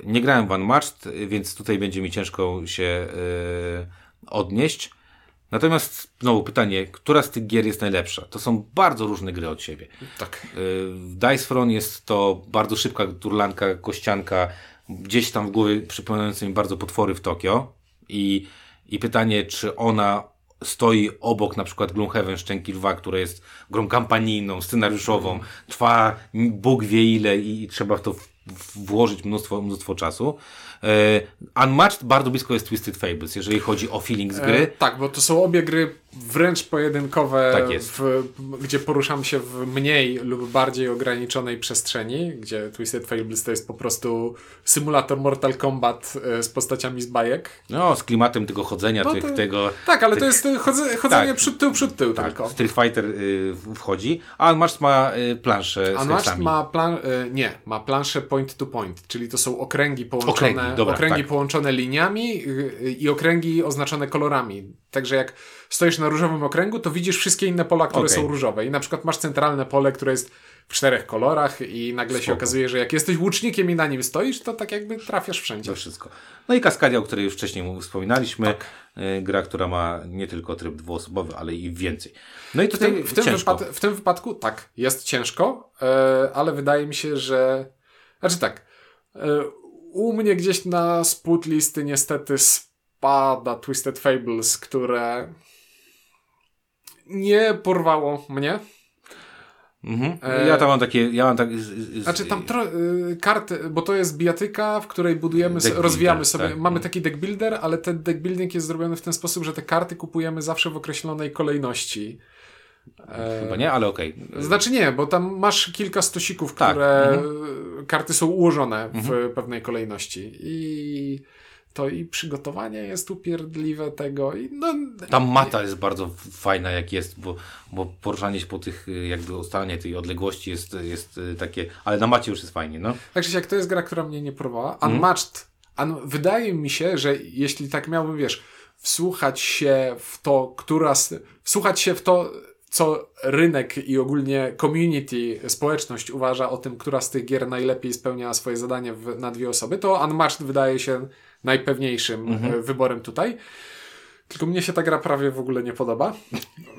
[SPEAKER 1] Nie grałem w Unmatched, więc tutaj będzie mi ciężko się odnieść. Natomiast znowu pytanie, która z tych gier jest najlepsza? To są bardzo różne gry od siebie.
[SPEAKER 2] Tak.
[SPEAKER 1] Y, W Dice Throne jest to bardzo szybka turlanka, kościanka, gdzieś tam w głowie przypominająca mi bardzo potwory w Tokio. I, I pytanie, czy ona stoi obok na przykład Gloomhaven Szczęki Lwa, która jest grą kampanijną, scenariuszową, trwa Bóg wie ile i, i trzeba w to w, w, włożyć mnóstwo, mnóstwo czasu. E, Unmatched bardzo blisko jest Twisted Fables, jeżeli chodzi o feeling z gry.
[SPEAKER 2] E, tak, bo to są obie gry wręcz pojedynkowe,
[SPEAKER 1] Tak.
[SPEAKER 2] W, gdzie poruszam się w mniej lub bardziej ograniczonej przestrzeni, gdzie Twisted Fables to jest po prostu symulator Mortal Kombat e, z postaciami z bajek.
[SPEAKER 1] No, z klimatem tego chodzenia,
[SPEAKER 2] No
[SPEAKER 1] tych,
[SPEAKER 2] to-
[SPEAKER 1] tego...
[SPEAKER 2] Tak, ale to jest chodze, chodzenie
[SPEAKER 1] Tak.
[SPEAKER 2] przód tył, przód tył
[SPEAKER 1] Tak,
[SPEAKER 2] tylko.
[SPEAKER 1] Street Fighter y, wchodzi, a Unmatched ma y, planszę z
[SPEAKER 2] Unmatched ma plan, e, nie, ma planszę point to point, czyli to są okręgi połączone,
[SPEAKER 1] Okręgi, dobra,
[SPEAKER 2] okręgi
[SPEAKER 1] tak.
[SPEAKER 2] połączone liniami y, i okręgi oznaczone kolorami. Także jak stoisz na różowym okręgu, to widzisz wszystkie inne pola, które
[SPEAKER 1] Okej.
[SPEAKER 2] są różowe. I na przykład masz centralne pole, które jest w czterech kolorach i nagle się
[SPEAKER 1] Spoko.
[SPEAKER 2] okazuje, że jak jesteś łucznikiem i na nim stoisz, to tak jakby trafiasz wszędzie.
[SPEAKER 1] To wszystko. No i Kaskadia, o której już wcześniej wspominaliśmy. Y, Gra, która ma nie tylko tryb dwuosobowy, ale i więcej. No i
[SPEAKER 2] W
[SPEAKER 1] tutaj
[SPEAKER 2] tym, w, tym wypad- w tym wypadku tak, jest ciężko, e, ale wydaje mi się, że. Znaczy tak. E, u mnie gdzieś na spód listy niestety spada Twisted Fables, które nie porwało mnie.
[SPEAKER 1] Mhm.
[SPEAKER 2] E,
[SPEAKER 1] Ja tam mam takie, ja mam tak... z- z-
[SPEAKER 2] Znaczy tam tro- y, karty, bo to jest bijatyka, w której budujemy, so, rozwijamy
[SPEAKER 1] builder,
[SPEAKER 2] sobie,
[SPEAKER 1] tak.
[SPEAKER 2] mamy taki deck builder, ale ten deck building jest zrobiony w ten sposób, że te karty kupujemy zawsze w określonej kolejności. E,
[SPEAKER 1] Chyba nie, ale okej.
[SPEAKER 2] Znaczy nie, bo tam masz kilka stosików,
[SPEAKER 1] Tak,
[SPEAKER 2] które karty są ułożone w pewnej kolejności i to i przygotowanie jest upierdliwe tego i no
[SPEAKER 1] Ta mata jest bardzo fajna jak jest, bo, bo poruszanie się po tych, y, jakby ustalanie tej odległości jest, jest y, takie, ale na macie już jest fajnie, no.
[SPEAKER 2] Także jak to jest gra, która mnie nie porwała.
[SPEAKER 1] Mhm.
[SPEAKER 2] Unmatched. Un wydaje mi się, że jeśli tak miałbym, wiesz, wsłuchać się w to, która. Wsłuchać się w to, co rynek i ogólnie community, społeczność uważa o tym, która z tych gier najlepiej spełnia swoje zadanie w, na dwie osoby, to Unmatched wydaje się najpewniejszym e, wyborem tutaj. Tylko mnie się ta gra prawie w ogóle nie podoba.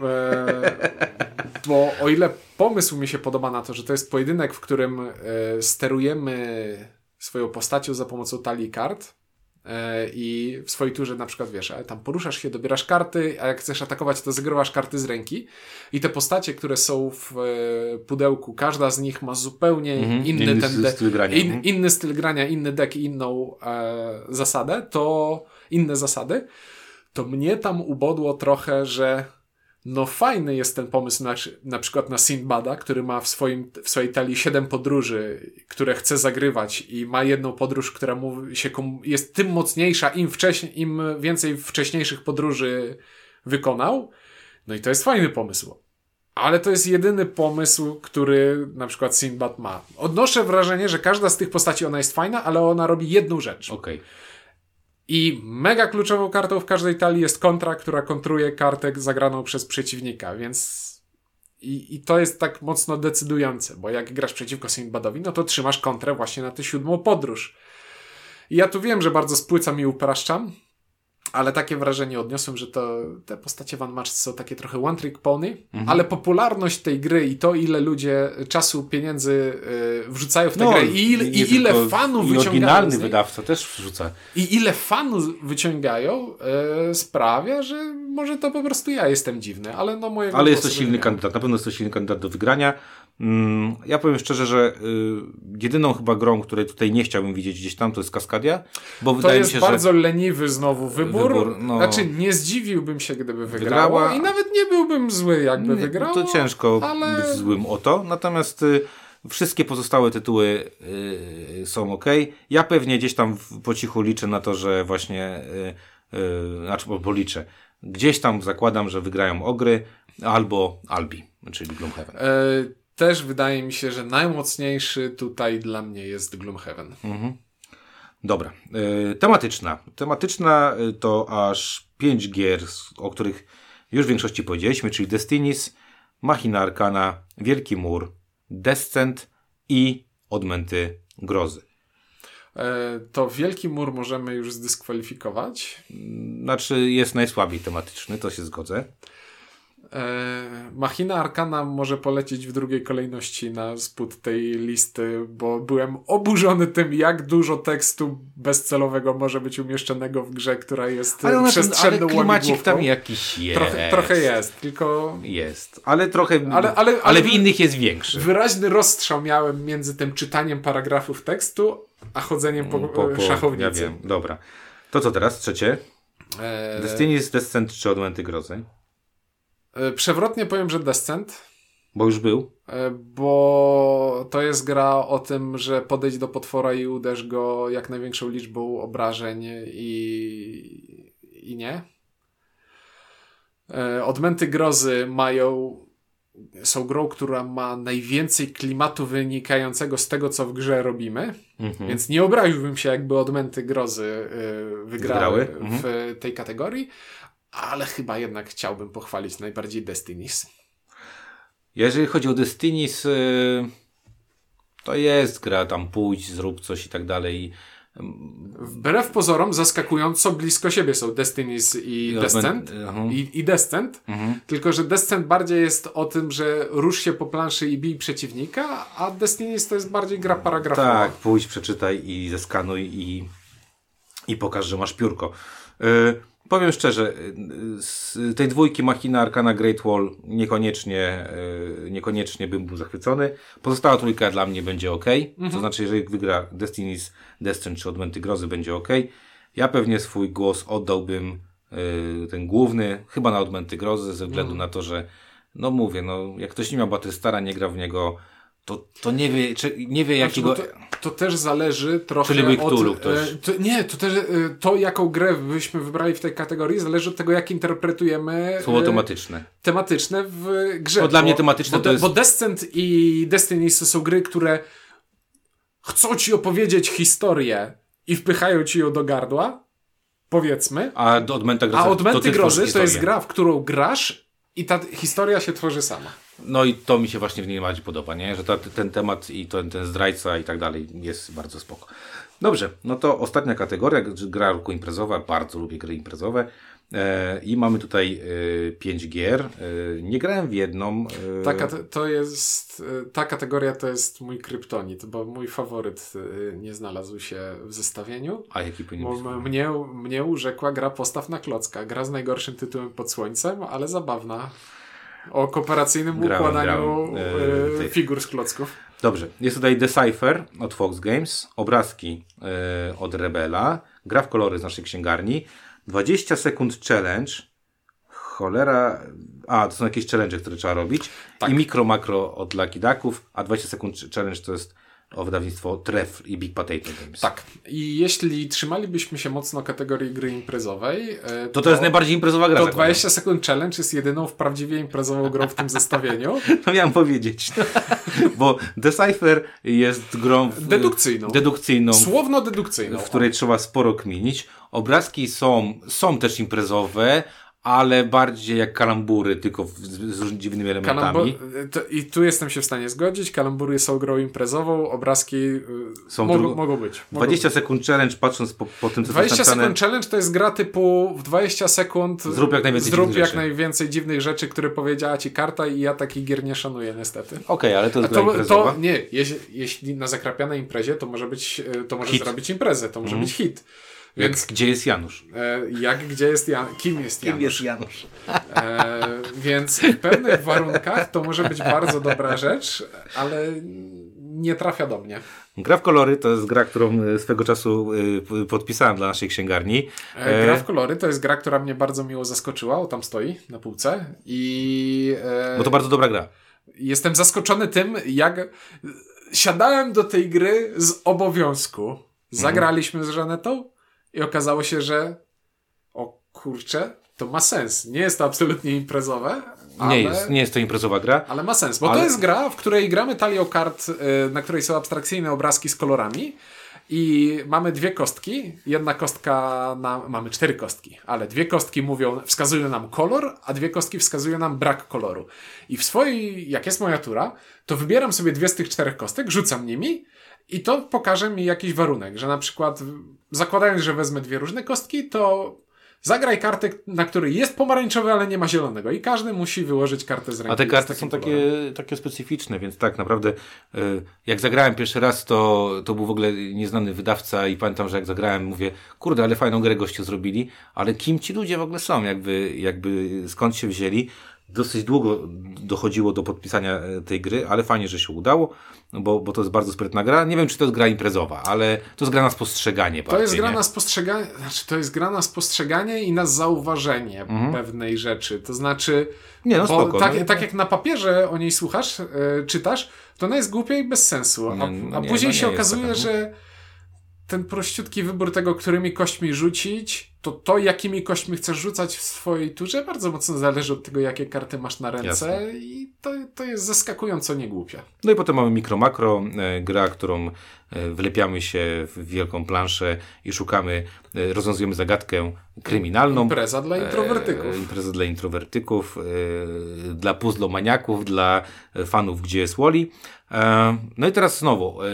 [SPEAKER 2] E, bo o ile pomysł mi się podoba na to, że to jest pojedynek, w którym e, sterujemy swoją postacią za pomocą talii kart i w swojej turze na przykład wiesz, ale tam poruszasz się, dobierasz karty, a jak chcesz atakować, to zagrywasz karty z ręki i te postacie, które są w e, pudełku, każda z nich ma zupełnie
[SPEAKER 1] Mhm.
[SPEAKER 2] inny,
[SPEAKER 1] Inny
[SPEAKER 2] ten
[SPEAKER 1] styl- styl grania.
[SPEAKER 2] in, inny styl grania, inny deck i inną e, zasadę, to inne zasady, to mnie tam ubodło trochę, że no fajny jest ten pomysł na, na przykład na Sinbada, który ma w, swoim, w swojej talii siedem podróży, które chce zagrywać i ma jedną podróż, która mu się jest tym mocniejsza, im, wcześniej, im więcej wcześniejszych podróży wykonał. No i to jest fajny pomysł. Ale to jest jedyny pomysł, który na przykład Sinbad ma. Odnoszę wrażenie, że każda z tych postaci ona jest fajna, ale ona robi jedną rzecz.
[SPEAKER 1] Okej.
[SPEAKER 2] I mega kluczową kartą w każdej talii jest kontra, która kontruje kartę zagraną przez przeciwnika, więc. I, I to jest tak mocno decydujące, bo jak grasz przeciwko Sinbadowi, no to trzymasz kontrę właśnie na tę siódmą podróż. I ja tu wiem, że bardzo spłycam i upraszczam, ale takie wrażenie odniosłem, że to te postacie Van Match są takie trochę one trick pony, ale popularność tej gry i to, ile ludzie czasu, pieniędzy y, wrzucają w tę grę i, ile-
[SPEAKER 1] nie
[SPEAKER 2] i ile fanów
[SPEAKER 1] I
[SPEAKER 2] wyciągają
[SPEAKER 1] oryginalny wydawca też wrzuca.
[SPEAKER 2] I ile fanów wyciągają, e, sprawia, że może to po prostu ja jestem dziwny, ale no mojego
[SPEAKER 1] Ale jest to silny kandydat, na pewno jest to silny kandydat do wygrania. Mm, ja powiem szczerze, że y, jedyną chyba grą, której tutaj nie chciałbym widzieć gdzieś tam, to jest Kaskadia, bo
[SPEAKER 2] To
[SPEAKER 1] wydaje
[SPEAKER 2] jest
[SPEAKER 1] mi się,
[SPEAKER 2] bardzo
[SPEAKER 1] że
[SPEAKER 2] leniwy znowu wybór.
[SPEAKER 1] Wybór, no.
[SPEAKER 2] Znaczy, nie zdziwiłbym się, gdyby wygrała.
[SPEAKER 1] Wygrała.
[SPEAKER 2] I nawet nie byłbym zły, jakby
[SPEAKER 1] Nie,
[SPEAKER 2] wygrała.
[SPEAKER 1] to ciężko
[SPEAKER 2] ale-
[SPEAKER 1] być złym o to. Natomiast y, wszystkie pozostałe tytuły y, są ok. Ja pewnie gdzieś tam w, po cichu liczę na to, że właśnie, znaczy bo, bo liczę, gdzieś tam zakładam, że wygrają Ogry albo Albi, czyli Gloomhaven.
[SPEAKER 2] E, też wydaje mi się, że najmocniejszy tutaj dla mnie jest Gloomhaven.
[SPEAKER 1] Dobra. Y, tematyczna. Tematyczna y, to aż pięć gier, s- o których już w większości powiedzieliśmy, czyli Destinies, Machina Arcana, Wielki Mur, Descent i Odmęty Grozy.
[SPEAKER 2] E, to Wielki Mur możemy już zdyskwalifikować.
[SPEAKER 1] Znaczy jest najsłabiej tematyczny, to się zgodzę.
[SPEAKER 2] E, Machina Arkana może polecieć w drugiej kolejności na spód tej listy, bo byłem oburzony tym, jak dużo tekstu bezcelowego może być umieszczonego w grze, która jest
[SPEAKER 1] Ale,
[SPEAKER 2] ale
[SPEAKER 1] ona,
[SPEAKER 2] przestrzenną
[SPEAKER 1] ale klimacik tam jakiś jest.
[SPEAKER 2] trochę, trochę jest, tylko
[SPEAKER 1] Jest. Ale trochę, ale,
[SPEAKER 2] Ale- ale-
[SPEAKER 1] w innych jest większy.
[SPEAKER 2] wyraźny rozstrzał miałem między tym czytaniem paragrafów tekstu, a chodzeniem po,
[SPEAKER 1] Po, po,
[SPEAKER 2] szachownicy.
[SPEAKER 1] ja. Dobra. To co teraz? Trzecie?
[SPEAKER 2] E,
[SPEAKER 1] Destinies, Descent czy Odmęty Grozy?
[SPEAKER 2] E, przewrotnie powiem, że Descent,
[SPEAKER 1] Bo już był.
[SPEAKER 2] E, Bo to jest gra o tym, że podejdź do potwora i uderz go jak największą liczbą obrażeń i, i nie. E, Odmęty grozy mają. Są grą, która ma najwięcej klimatu wynikającego z tego, co w grze robimy.
[SPEAKER 1] Mhm.
[SPEAKER 2] Więc nie obraziłbym się, jakby odmęty grozy wygrały,
[SPEAKER 1] Wygrały? Mhm.
[SPEAKER 2] w tej kategorii, ale chyba jednak chciałbym pochwalić najbardziej Destinies.
[SPEAKER 1] Jeżeli chodzi o Destinies, y, to jest gra, tam pójdź, zrób coś i tak dalej.
[SPEAKER 2] Wbrew pozorom zaskakująco blisko siebie są Destinies i, Descent.
[SPEAKER 1] mhm.
[SPEAKER 2] I, I Descent. Tylko, że Descent bardziej jest o tym, że rusz się po planszy i bij przeciwnika, a Destinies to jest bardziej gra paragrafowa.
[SPEAKER 1] Tak, pójdź, przeczytaj i zeskanuj i, i pokaż, że masz piórko. Y, powiem szczerze, y, z tej dwójki Machina Arcana Great Wall niekoniecznie, y, niekoniecznie bym był zachwycony. Pozostała trójka dla mnie będzie ok. To znaczy, jeżeli wygra Destiny's Descent czy Odmęty Grozy, będzie ok. Ja pewnie swój głos oddałbym y, ten główny, chyba na Odmęty Grozy, ze względu na to, że no mówię, no jak ktoś nie miał Battlestara, nie gra w niego, to, to nie wie, czy, nie wie
[SPEAKER 2] Znaczy,
[SPEAKER 1] jakiego...
[SPEAKER 2] no to, to też zależy trochę
[SPEAKER 1] Czyli
[SPEAKER 2] od...
[SPEAKER 1] Cthulhu ktoś.
[SPEAKER 2] e, to, nie, to też e, to jaką grę byśmy wybrali w tej kategorii zależy od tego, jak interpretujemy
[SPEAKER 1] Słowo
[SPEAKER 2] e,
[SPEAKER 1] tematyczne.
[SPEAKER 2] tematyczne w grze.
[SPEAKER 1] No, dla
[SPEAKER 2] Bo-
[SPEAKER 1] mnie tematyczne
[SPEAKER 2] bo,
[SPEAKER 1] to jest-
[SPEAKER 2] Bo Descent i Destiny są gry, które chcą ci opowiedzieć historię i wpychają ci ją do gardła, powiedzmy,
[SPEAKER 1] A Odmęta Grozy
[SPEAKER 2] a Odmęty
[SPEAKER 1] ty
[SPEAKER 2] Grozy to jest gra, w którą grasz i ta historia się tworzy sama.
[SPEAKER 1] No i to mi się właśnie w niej bardziej podoba, nie? Że ta, ten temat i ten, ten zdrajca i tak dalej jest bardzo spoko. Dobrze, no to ostatnia kategoria, gra roku imprezowa. Bardzo lubię gry imprezowe. E, I mamy tutaj e, pięć gier. E, nie grałem w jedną. E,
[SPEAKER 2] Ta, kate- to jest, y, ta kategoria to jest mój kryptonit, bo mój faworyt y, nie znalazł się w zestawieniu.
[SPEAKER 1] A jaki powinien być?
[SPEAKER 2] mnie, mnie urzekła gra Postaw na klocka. Gra z najgorszym tytułem pod słońcem, ale zabawna. O kooperacyjnym
[SPEAKER 1] Grałem,
[SPEAKER 2] układaniu
[SPEAKER 1] grałem, e, tej-
[SPEAKER 2] figur z klocków.
[SPEAKER 1] Dobrze, jest tutaj Decipher od Fox Games, obrazki e, od Rebela, gra w kolory z naszej księgarni, 20 sekund challenge, cholera, a to są jakieś challenge, które trzeba robić
[SPEAKER 2] Tak.
[SPEAKER 1] i mikro makro od Lucky Ducków, a 20 sekund challenge to jest o wydawnictwo Tref i Big Potato Games.
[SPEAKER 2] Tak. I jeśli trzymalibyśmy się mocno kategorii gry imprezowej, y,
[SPEAKER 1] To to jest najbardziej imprezowa gra.
[SPEAKER 2] to
[SPEAKER 1] zakładam.
[SPEAKER 2] 20 sekund challenge jest jedyną wprawdziwie imprezową grą w tym zestawieniu.
[SPEAKER 1] No miałem powiedzieć. Bo Decipher jest grą w,
[SPEAKER 2] Dedukcyjną.
[SPEAKER 1] dedukcyjną
[SPEAKER 2] Słowno-dedukcyjną.
[SPEAKER 1] w której trzeba sporo kminić. Obrazki są, są też imprezowe, ale bardziej jak kalambury, tylko w, z, różnymi dziwnymi elementami.
[SPEAKER 2] Kalambur, to, I tu jestem się w stanie zgodzić. Kalambury są grą imprezową, obrazki y,
[SPEAKER 1] Są
[SPEAKER 2] mogą,
[SPEAKER 1] drugą-
[SPEAKER 2] mogą być. Mogą
[SPEAKER 1] 20 sekund challenge, patrząc po, po tym, co
[SPEAKER 2] 20
[SPEAKER 1] jest napisane.
[SPEAKER 2] sekund challenge to jest gra typu w 20 sekund
[SPEAKER 1] Zrób jak najwięcej
[SPEAKER 2] zrób
[SPEAKER 1] dziwnych
[SPEAKER 2] jak
[SPEAKER 1] rzeczy.
[SPEAKER 2] najwięcej dziwnych rzeczy, które powiedziała ci karta i ja takich gier nie szanuję niestety.
[SPEAKER 1] Okej, ale to
[SPEAKER 2] A
[SPEAKER 1] jest gra
[SPEAKER 2] to,
[SPEAKER 1] imprezowa.
[SPEAKER 2] to nie, jeśli, jeśli na zakrapianej imprezie to może być, e, to może
[SPEAKER 1] Hit.
[SPEAKER 2] zrobić imprezę, to może być hit.
[SPEAKER 1] Jak,
[SPEAKER 2] Więc
[SPEAKER 1] Gdzie jest Janusz?
[SPEAKER 2] e, jak, gdzie jest Jan, kim jest Janusz?
[SPEAKER 1] Janusz?
[SPEAKER 2] E, więc w pewnych warunkach to może być bardzo dobra rzecz, ale nie trafia do mnie.
[SPEAKER 1] Gra w kolory to jest gra, którą e, swego czasu y, podpisałem dla naszej księgarni.
[SPEAKER 2] E, gra w kolory to jest gra, która mnie bardzo miło zaskoczyła, o tam stoi na półce i e,
[SPEAKER 1] Bo to bardzo dobra gra.
[SPEAKER 2] jestem zaskoczony tym, jak siadałem do tej gry z obowiązku. Zagraliśmy z Żanetą i okazało się, że o kurczę, to ma sens. Nie jest to absolutnie imprezowe, ale...
[SPEAKER 1] Nie, jest, nie jest to imprezowa gra.
[SPEAKER 2] Ale ma sens, bo
[SPEAKER 1] Ale-
[SPEAKER 2] to jest gra, w której gramy talią kart, y, na której są abstrakcyjne obrazki z kolorami i mamy dwie kostki. Jedna kostka, mamy cztery kostki, ale dwie kostki mówią, wskazują nam kolor, a dwie kostki wskazują nam brak koloru. I w swojej, jak jest moja tura, to wybieram sobie dwie z tych czterech kostek, rzucam nimi i to pokaże mi jakiś warunek, że na przykład zakładając, że wezmę dwie różne kostki, to Zagraj kartę, na której jest pomarańczowy, ale nie ma zielonego. I każdy musi wyłożyć kartę z ręki.
[SPEAKER 1] A te karty są takie,
[SPEAKER 2] kolorem.
[SPEAKER 1] takie specyficzne, więc tak naprawdę y, jak zagrałem pierwszy raz, to, to był w ogóle nieznany wydawca i pamiętam, że jak zagrałem, mówię, kurde, ale fajną grę goście zrobili, ale kim ci ludzie w ogóle są, jakby, jakby skąd się wzięli. Dosyć długo dochodziło do podpisania e, tej gry, ale fajnie, że się udało, no bo, bo to jest bardzo sprytna gra. Nie wiem, czy to jest gra imprezowa, ale to jest gra na spostrzeganie.
[SPEAKER 2] To jest gra
[SPEAKER 1] nie?
[SPEAKER 2] na spostrzeganie, znaczy to jest gra na spostrzeganie i na zauważenie
[SPEAKER 1] Mhm.
[SPEAKER 2] pewnej rzeczy. To znaczy,
[SPEAKER 1] Nie, no spoko.
[SPEAKER 2] tak,
[SPEAKER 1] no,
[SPEAKER 2] tak jak na papierze o niej słuchasz, e, czytasz, to ona jest głupia i bez sensu. A,
[SPEAKER 1] No, no nie,
[SPEAKER 2] później
[SPEAKER 1] no nie
[SPEAKER 2] się okazuje,
[SPEAKER 1] taka.
[SPEAKER 2] że ten prościutki wybór tego, którymi kośćmi rzucić, to to, jakimi kośćmi chcesz rzucać w swojej turze, bardzo mocno zależy od tego, jakie karty masz na ręce
[SPEAKER 1] Jasne.
[SPEAKER 2] i to, to jest zaskakująco niegłupie.
[SPEAKER 1] No i potem mamy mikro makro, e, gra, którą e, wlepiamy się w wielką planszę i szukamy, e, rozwiązujemy zagadkę kryminalną.
[SPEAKER 2] Impreza dla introwertyków.
[SPEAKER 1] E, impreza dla introwertyków, e, dla puzzlomaniaków, dla e, fanów, gdzie jest Wally. No i teraz znowu, e,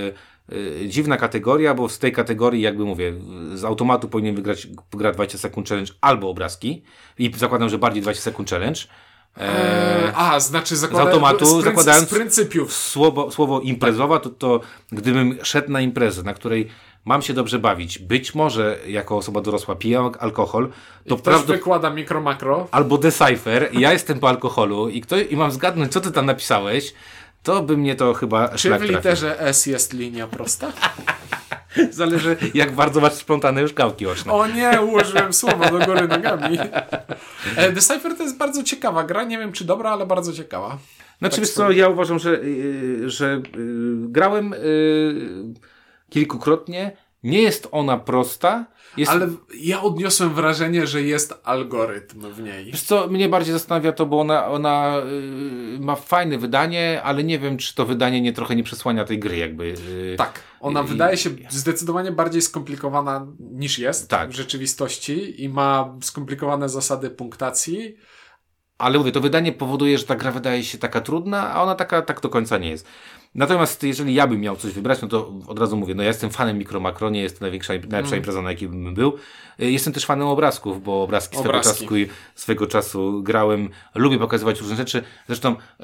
[SPEAKER 1] dziwna kategoria, bo z tej kategorii, jakby mówię, z automatu powinien wygrać gra 20 sekund challenge albo obrazki. I zakładam, że bardziej 20 sekund challenge.
[SPEAKER 2] Eee, a, znaczy zakłada,
[SPEAKER 1] z automatu
[SPEAKER 2] z, pryncy,
[SPEAKER 1] zakładając-
[SPEAKER 2] z pryncypiów.
[SPEAKER 1] Słowo, słowo imprezowa, to, to gdybym szedł na imprezę, na której mam się dobrze bawić, być może jako osoba dorosła piję alkohol, to prawdopodobnie
[SPEAKER 2] wykłada mikro, makro.
[SPEAKER 1] albo decipher ja jestem po alkoholu i, ktoś, i mam zgadnąć, co ty tam napisałeś, to by mnie to chyba
[SPEAKER 2] Czy w
[SPEAKER 1] trafił.
[SPEAKER 2] literze S jest linia prosta?
[SPEAKER 1] Zależy, jak bardzo masz splątane już kałki oczne.
[SPEAKER 2] O nie, ułożyłem słowo do góry nogami. E, Decipher to jest bardzo ciekawa gra. Nie wiem, czy dobra, ale bardzo ciekawa.
[SPEAKER 1] Znaczy,
[SPEAKER 2] tak
[SPEAKER 1] wiesz co, ja uważam, że, yy, że yy, grałem yy, kilkukrotnie. Nie jest ona prosta. Jest,
[SPEAKER 2] Ale ja odniosłem wrażenie, że jest algorytm w niej.
[SPEAKER 1] Wiesz co, mnie bardziej zastanawia to, bo ona, ona yy, ma fajne wydanie, ale nie wiem, czy to wydanie nie trochę nie przesłania tej gry, jakby. Yy,
[SPEAKER 2] Tak, ona
[SPEAKER 1] I-
[SPEAKER 2] wydaje się zdecydowanie bardziej skomplikowana niż jest
[SPEAKER 1] Tak.
[SPEAKER 2] w rzeczywistości i ma skomplikowane zasady punktacji.
[SPEAKER 1] Ale mówię, to wydanie powoduje, że ta gra wydaje się taka trudna, a ona taka tak do końca nie jest. Natomiast jeżeli ja bym miał coś wybrać, no to od razu mówię, no ja jestem fanem Mikro Makro, nie jest to największa, najlepsza
[SPEAKER 2] Mm.
[SPEAKER 1] impreza, na jakiej bym był. Y, Jestem też fanem obrazków, bo obrazki swego
[SPEAKER 2] Obrazki.
[SPEAKER 1] czasu, swego czasu grałem, lubię pokazywać różne rzeczy. Zresztą e,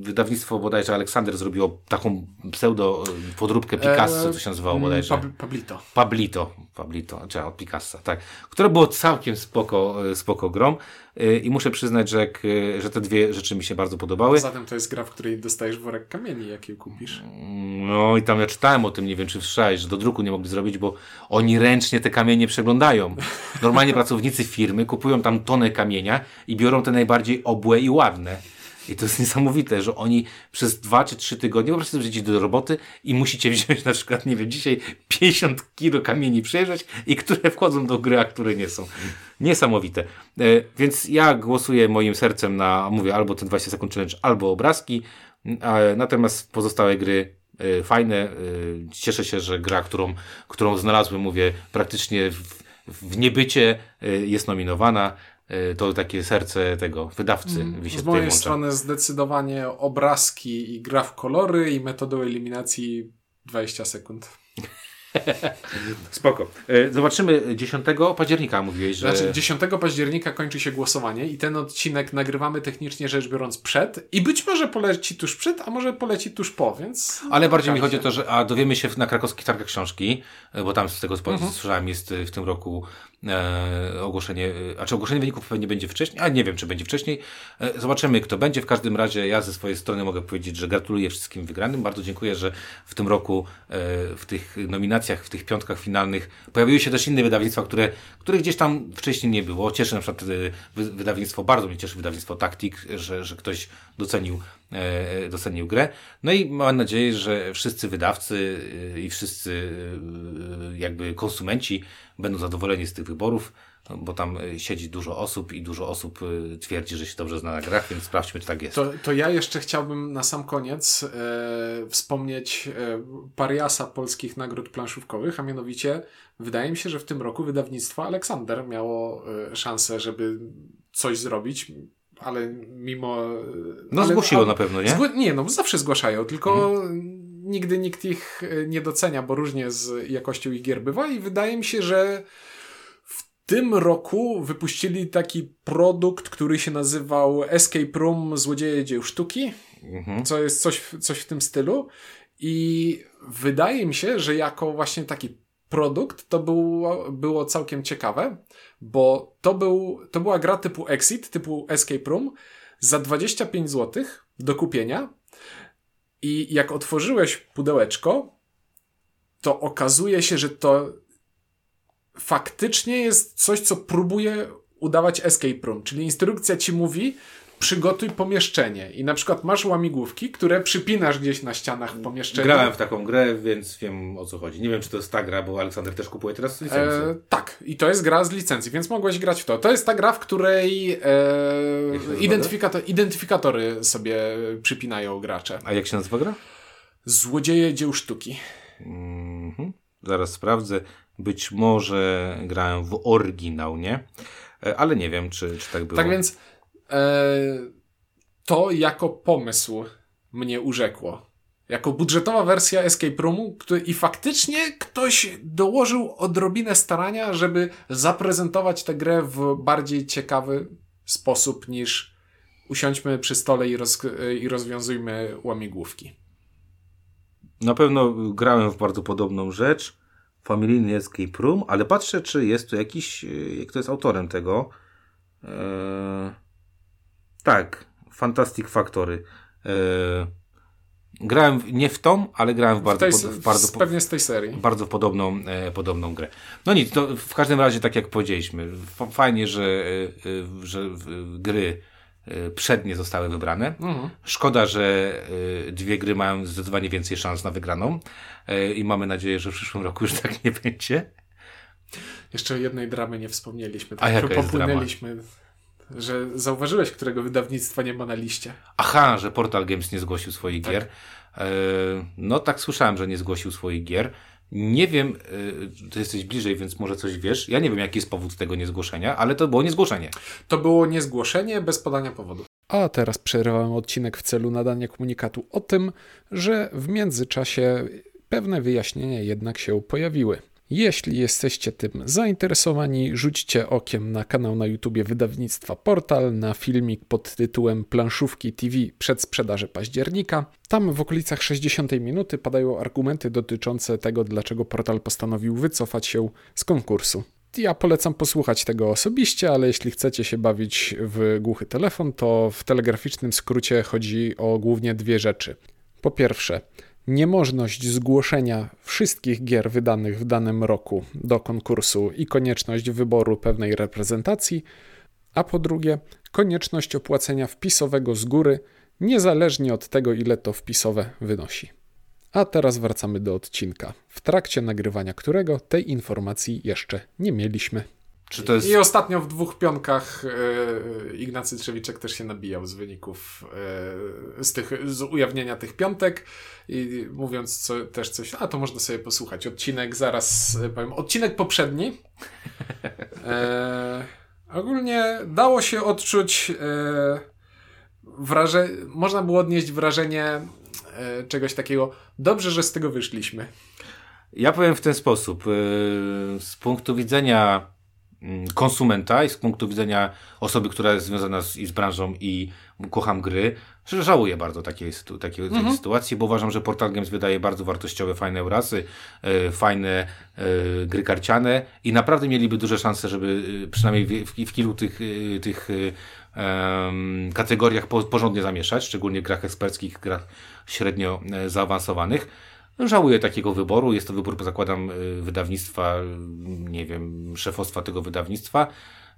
[SPEAKER 1] wydawnictwo bodajże Aleksander zrobiło taką pseudo e, podróbkę Picasso,
[SPEAKER 2] E,
[SPEAKER 1] co się nazywało bodajże.
[SPEAKER 2] Pab- Pablito.
[SPEAKER 1] Pablito, Pablito, czy od Picassa, tak. Które było całkiem spoko, e, spoko grom. I muszę przyznać, że, że te dwie rzeczy mi się bardzo podobały.
[SPEAKER 2] Zatem to jest gra, w której dostajesz worek kamieni, jak je kupisz.
[SPEAKER 1] No i tam ja czytałem o tym, nie wiem czy słyszałeś, że do druku nie mogli zrobić, bo oni ręcznie te kamienie przeglądają. Normalnie pracownicy firmy kupują tam tonę kamienia i biorą te najbardziej obłe i ładne. I to jest niesamowite, że oni przez dwa czy trzy tygodnie po prostu do roboty i musicie wziąć na przykład, nie wiem, dzisiaj 50 kilo kamieni przejrzeć i które wchodzą do gry, a które nie są. Niesamowite. E, więc ja głosuję moim sercem na, mówię, albo ten 20 sekund challenge, albo obrazki. Natomiast pozostałe gry y, fajne. y, Cieszę się, że gra, którą, którą znalazłem, mówię, praktycznie w, w niebycie y, jest nominowana. To takie serce tego wydawcy mi się
[SPEAKER 2] Z mojej
[SPEAKER 1] włącza.
[SPEAKER 2] strony zdecydowanie obrazki i gra w kolory i metodą eliminacji 20 sekund.
[SPEAKER 1] Spoko. Y, Zobaczymy 10 października, mówiłeś, że...
[SPEAKER 2] Znaczy 10 października kończy się głosowanie i ten odcinek nagrywamy technicznie rzecz biorąc przed i być może poleci tuż przed, a może poleci tuż po, więc...
[SPEAKER 1] Ale bardziej mi chodzi o to, że a dowiemy się na krakowskich targach książki, e, bo tam z tego
[SPEAKER 2] Mhm.
[SPEAKER 1] słyszałem jest e, w tym roku e, ogłoszenie, e, a czy ogłoszenie wyników pewnie będzie wcześniej, a nie wiem czy będzie wcześniej. E, zobaczymy kto będzie. W każdym razie ja ze swojej strony mogę powiedzieć, że gratuluję wszystkim wygranym. Bardzo dziękuję, że w tym roku e, w tych nominacjach, w tych piątkach finalnych pojawiły się też inne wydawnictwa, które, których gdzieś tam wcześniej nie było. Cieszy na przykład e, wy- wydawnictwo, bardzo mnie cieszy wydawnictwo Taktik, że, że ktoś docenił docenił grę. No i mam nadzieję, że wszyscy wydawcy e, i wszyscy e, jakby konsumenci będą zadowoleni z tych wyborów, bo tam e, siedzi dużo osób i dużo osób e, twierdzi, że się dobrze zna na grach, więc sprawdźmy, czy tak jest.
[SPEAKER 2] To, to ja jeszcze chciałbym na sam koniec e, wspomnieć e, pariasa polskich nagród planszówkowych, a mianowicie wydaje mi się, że w tym roku wydawnictwo Aleksander miało e, szansę, żeby coś zrobić, ale mimo... e,
[SPEAKER 1] No
[SPEAKER 2] ale,
[SPEAKER 1] zgłosiło
[SPEAKER 2] ale-
[SPEAKER 1] na pewno, nie?
[SPEAKER 2] Zgło- nie, no zawsze zgłaszają, tylko nigdy nikt ich e, nie docenia, bo różnie z jakością ich gier bywa i wydaje mi się, że w tym roku wypuścili taki produkt, który się nazywał Escape Room Złodzieje Dzieł Sztuki,
[SPEAKER 1] Mhm.
[SPEAKER 2] co jest coś, coś w tym stylu i wydaje mi się, że jako właśnie taki produkt to było, było całkiem ciekawe, bo to, był, to była gra typu Exit, typu Escape Room za 25 zł do kupienia. I jak otworzyłeś pudełeczko, to okazuje się, że to faktycznie jest coś, co próbuje udawać escape room, czyli instrukcja ci mówi, przygotuj pomieszczenie i na przykład masz łamigłówki, które przypinasz gdzieś na ścianach w pomieszczeniu.
[SPEAKER 1] Grałem w taką grę, więc wiem o co chodzi. Nie wiem, czy to jest ta gra, bo Aleksander też kupuje teraz licencję. E,
[SPEAKER 2] tak, i to jest gra z licencji, więc mogłeś grać w to. To jest ta gra, w której e, identyfikator, identyfikatory sobie przypinają gracze.
[SPEAKER 1] A jak się nazywa gra?
[SPEAKER 2] Złodzieje dzieł sztuki.
[SPEAKER 1] Mhm. Zaraz sprawdzę. Być może grałem w oryginał, nie? E, ale nie wiem, czy, czy tak było.
[SPEAKER 2] Tak więc to jako pomysł mnie urzekło. Jako budżetowa wersja Escape Roomu który, i faktycznie ktoś dołożył odrobinę starania, żeby zaprezentować tę grę w bardziej ciekawy sposób niż usiądźmy przy stole i, roz, i rozwiązujmy łamigłówki.
[SPEAKER 1] Na pewno grałem w bardzo podobną rzecz. Familijny Escape Room, ale patrzę, czy jest tu jakiś, e, kto jest autorem tego. Eee, tak, Fantastic Factory. Eee, grałem nie w tą, ale grałem w bardzo,
[SPEAKER 2] w tej, w bardzo pewnie z tej serii.
[SPEAKER 1] Bardzo podobną, e, podobną grę. No nic, to w każdym razie, tak jak powiedzieliśmy, fajnie, że, e, e, że gry Y, przednie zostały wybrane. Mhm. Szkoda, że dwie gry mają zdecydowanie więcej szans na wygraną i mamy nadzieję, że w przyszłym roku już tak nie będzie.
[SPEAKER 2] Jeszcze jednej dramy nie wspomnieliśmy. Tak A jaka popłynęliśmy. Że zauważyłeś, którego wydawnictwa nie ma na liście.
[SPEAKER 1] Aha, że Portal Games nie zgłosił swoich tak. gier. No tak słyszałem, że nie zgłosił swoich gier. Nie wiem, y, ty jesteś bliżej, więc może coś wiesz. Ja nie wiem, jaki jest powód tego niezgłoszenia, ale to było niezgłoszenie.
[SPEAKER 2] To było niezgłoszenie bez podania powodu. A teraz przerywałem odcinek w celu nadania komunikatu o tym, że w międzyczasie pewne wyjaśnienia jednak się pojawiły. Jeśli jesteście tym zainteresowani, rzućcie okiem na kanał na YouTube wydawnictwa Portal, na filmik pod tytułem Planszówki TV przed sprzedaży października. Tam w okolicach 60 minuty padają argumenty dotyczące tego, dlaczego Portal postanowił wycofać się z konkursu. Ja polecam posłuchać tego osobiście, ale jeśli chcecie się bawić w głuchy telefon, to w telegraficznym skrócie chodzi o głównie dwie rzeczy. Po pierwsze, niemożność zgłoszenia wszystkich gier wydanych w danym roku do konkursu i konieczność wyboru pewnej reprezentacji, a po drugie konieczność opłacenia wpisowego z góry, niezależnie od tego, ile to wpisowe wynosi. A teraz wracamy do odcinka, w trakcie nagrywania którego tej informacji jeszcze nie mieliśmy. Jest... I ostatnio w dwóch pionkach e, Ignacy Trzewiczek też się nabijał z wyników, e, z, tych, z ujawnienia tych piątek i mówiąc co, też coś, a to można sobie posłuchać. Odcinek zaraz e, powiem, odcinek poprzedni. Ogólnie dało się odczuć wrażenie, można było odnieść wrażenie czegoś takiego, dobrze, że z tego wyszliśmy.
[SPEAKER 1] Ja powiem w ten sposób. Z punktu widzenia konsumenta i z punktu widzenia osoby, która jest związana z, i z branżą i kocham gry, że żałuję bardzo takiej, takiej, mhm. takiej sytuacji, bo uważam, że Portal Games wydaje bardzo wartościowe, fajne urasy, e, fajne e, gry karciane i naprawdę mieliby duże szanse, żeby e, przynajmniej w, w, w kilku tych, e, tych e, kategoriach po, porządnie zamieszać, szczególnie w grach eksperckich, grach średnio zaawansowanych Żałuję takiego wyboru. Jest to wybór, zakładam, y, wydawnictwa, nie wiem, szefostwa tego wydawnictwa.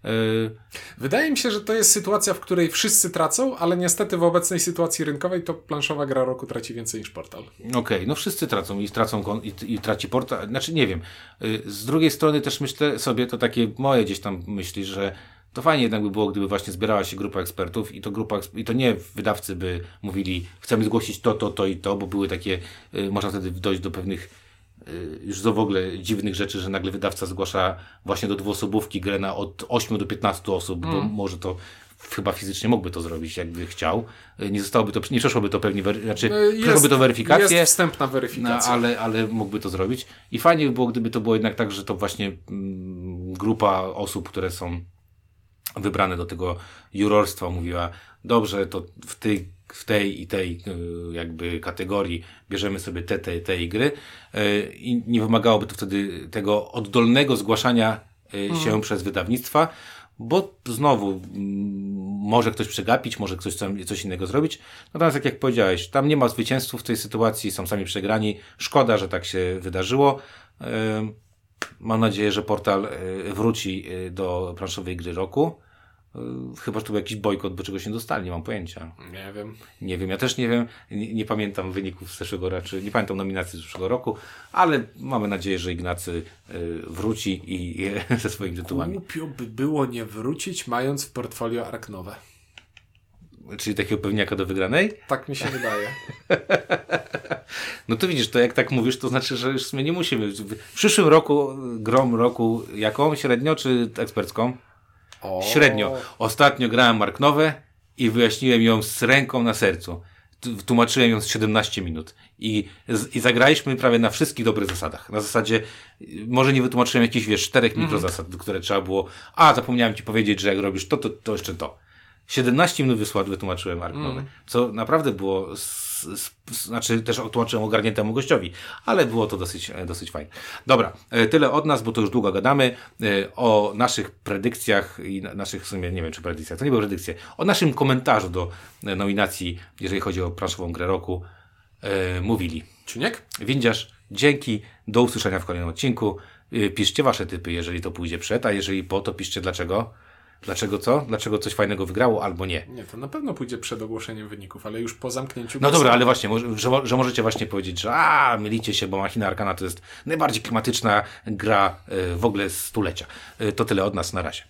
[SPEAKER 1] Y,
[SPEAKER 2] Wydaje mi się, że to jest sytuacja, w której wszyscy tracą, ale niestety w obecnej sytuacji rynkowej to planszowa gra roku traci więcej niż portal.
[SPEAKER 1] Okej, okay, no wszyscy tracą i tracą i, i traci portal. Znaczy nie wiem. Y, z drugiej strony też myślę sobie, to takie moje gdzieś tam myśli, że to fajnie jednak by było, gdyby właśnie zbierała się grupa ekspertów i to grupa, i to nie wydawcy by mówili, chcemy zgłosić to, to, to i to, bo były takie, y, można wtedy dojść do pewnych y, już w ogóle dziwnych rzeczy, że nagle wydawca zgłasza właśnie do dwuosobówki grę na od 8 do 15 osób, mm. bo może to chyba fizycznie mógłby to zrobić, jakby chciał. Y, nie zostałoby to, nie przeszłoby to pewnie, znaczy jest, przeszłoby to weryfikację.
[SPEAKER 2] Jest wstępna weryfikacja.
[SPEAKER 1] No, ale, ale mógłby to zrobić. I fajnie by było, gdyby to było jednak tak, że to właśnie mm, grupa osób, które są wybrane do tego jurorstwa mówiła, dobrze, to w tej, w tej i tej y, jakby kategorii bierzemy sobie te, te, te gry y, i nie wymagałoby to wtedy tego oddolnego zgłaszania y, mhm. się przez wydawnictwa, bo znowu mm, może ktoś przegapić, może ktoś coś innego zrobić. Natomiast jak, jak powiedziałeś, tam nie ma zwycięzców w tej sytuacji, są sami przegrani. Szkoda, że tak się wydarzyło. Mam nadzieję, że portal wróci do planszowej gry roku. Chyba, że to był jakiś bojkot, bo czegoś nie dostali, nie mam pojęcia.
[SPEAKER 2] Nie wiem.
[SPEAKER 1] Nie wiem, ja też nie wiem, nie, nie pamiętam wyników z zeszłego roku, nie pamiętam nominacji z zeszłego roku, ale mamy nadzieję, że Ignacy y, wróci i, i ze swoimi tytułami.
[SPEAKER 2] Głupio by było nie wrócić, mając w portfolio Arknowe.
[SPEAKER 1] Czyli takiego pewniaka do wygranej?
[SPEAKER 2] Tak mi się wydaje.
[SPEAKER 1] No to widzisz, to jak tak mówisz, to znaczy, że już sumie nie musimy. W przyszłym roku, grom roku, jaką? Średnio czy ekspercką?
[SPEAKER 2] O.
[SPEAKER 1] Średnio. Ostatnio grałem Marknowe i wyjaśniłem ją z ręką na sercu. Tłumaczyłem ją z 17 minut. I, I zagraliśmy prawie na wszystkich dobrych zasadach. Na zasadzie, y, może nie wytłumaczyłem jakichś, wiesz, czterech mikrozasad, które trzeba było, a zapomniałem ci powiedzieć, że jak robisz to, to, to jeszcze to. 17 minut wysład wytłumaczyłem Arknowy, co naprawdę było, znaczy też tłumaczyłem ogarniętemu gościowi, ale było to dosyć, e, dosyć fajne. Dobra, e, tyle od nas, bo to już długo gadamy e, o naszych predykcjach i na- naszych, w sumie nie wiem czy predykcjach, to nie były predykcje, o naszym komentarzu do nominacji, jeżeli chodzi o planszową grę roku, mówili.
[SPEAKER 2] Czuniek?
[SPEAKER 1] Windziarz, dzięki, do usłyszenia w kolejnym odcinku. Piszcie wasze typy, jeżeli to pójdzie przed, a jeżeli po, to piszcie dlaczego. Dlaczego co? Dlaczego coś fajnego wygrało albo nie.
[SPEAKER 2] Nie, to na pewno pójdzie przed ogłoszeniem wyników, ale już po zamknięciu.
[SPEAKER 1] No dobra, ale właśnie, że, że możecie właśnie powiedzieć, że a, mylicie się, bo Machina Arkana to jest najbardziej klimatyczna gra y, w ogóle z stulecia. Y, To tyle od nas, na razie.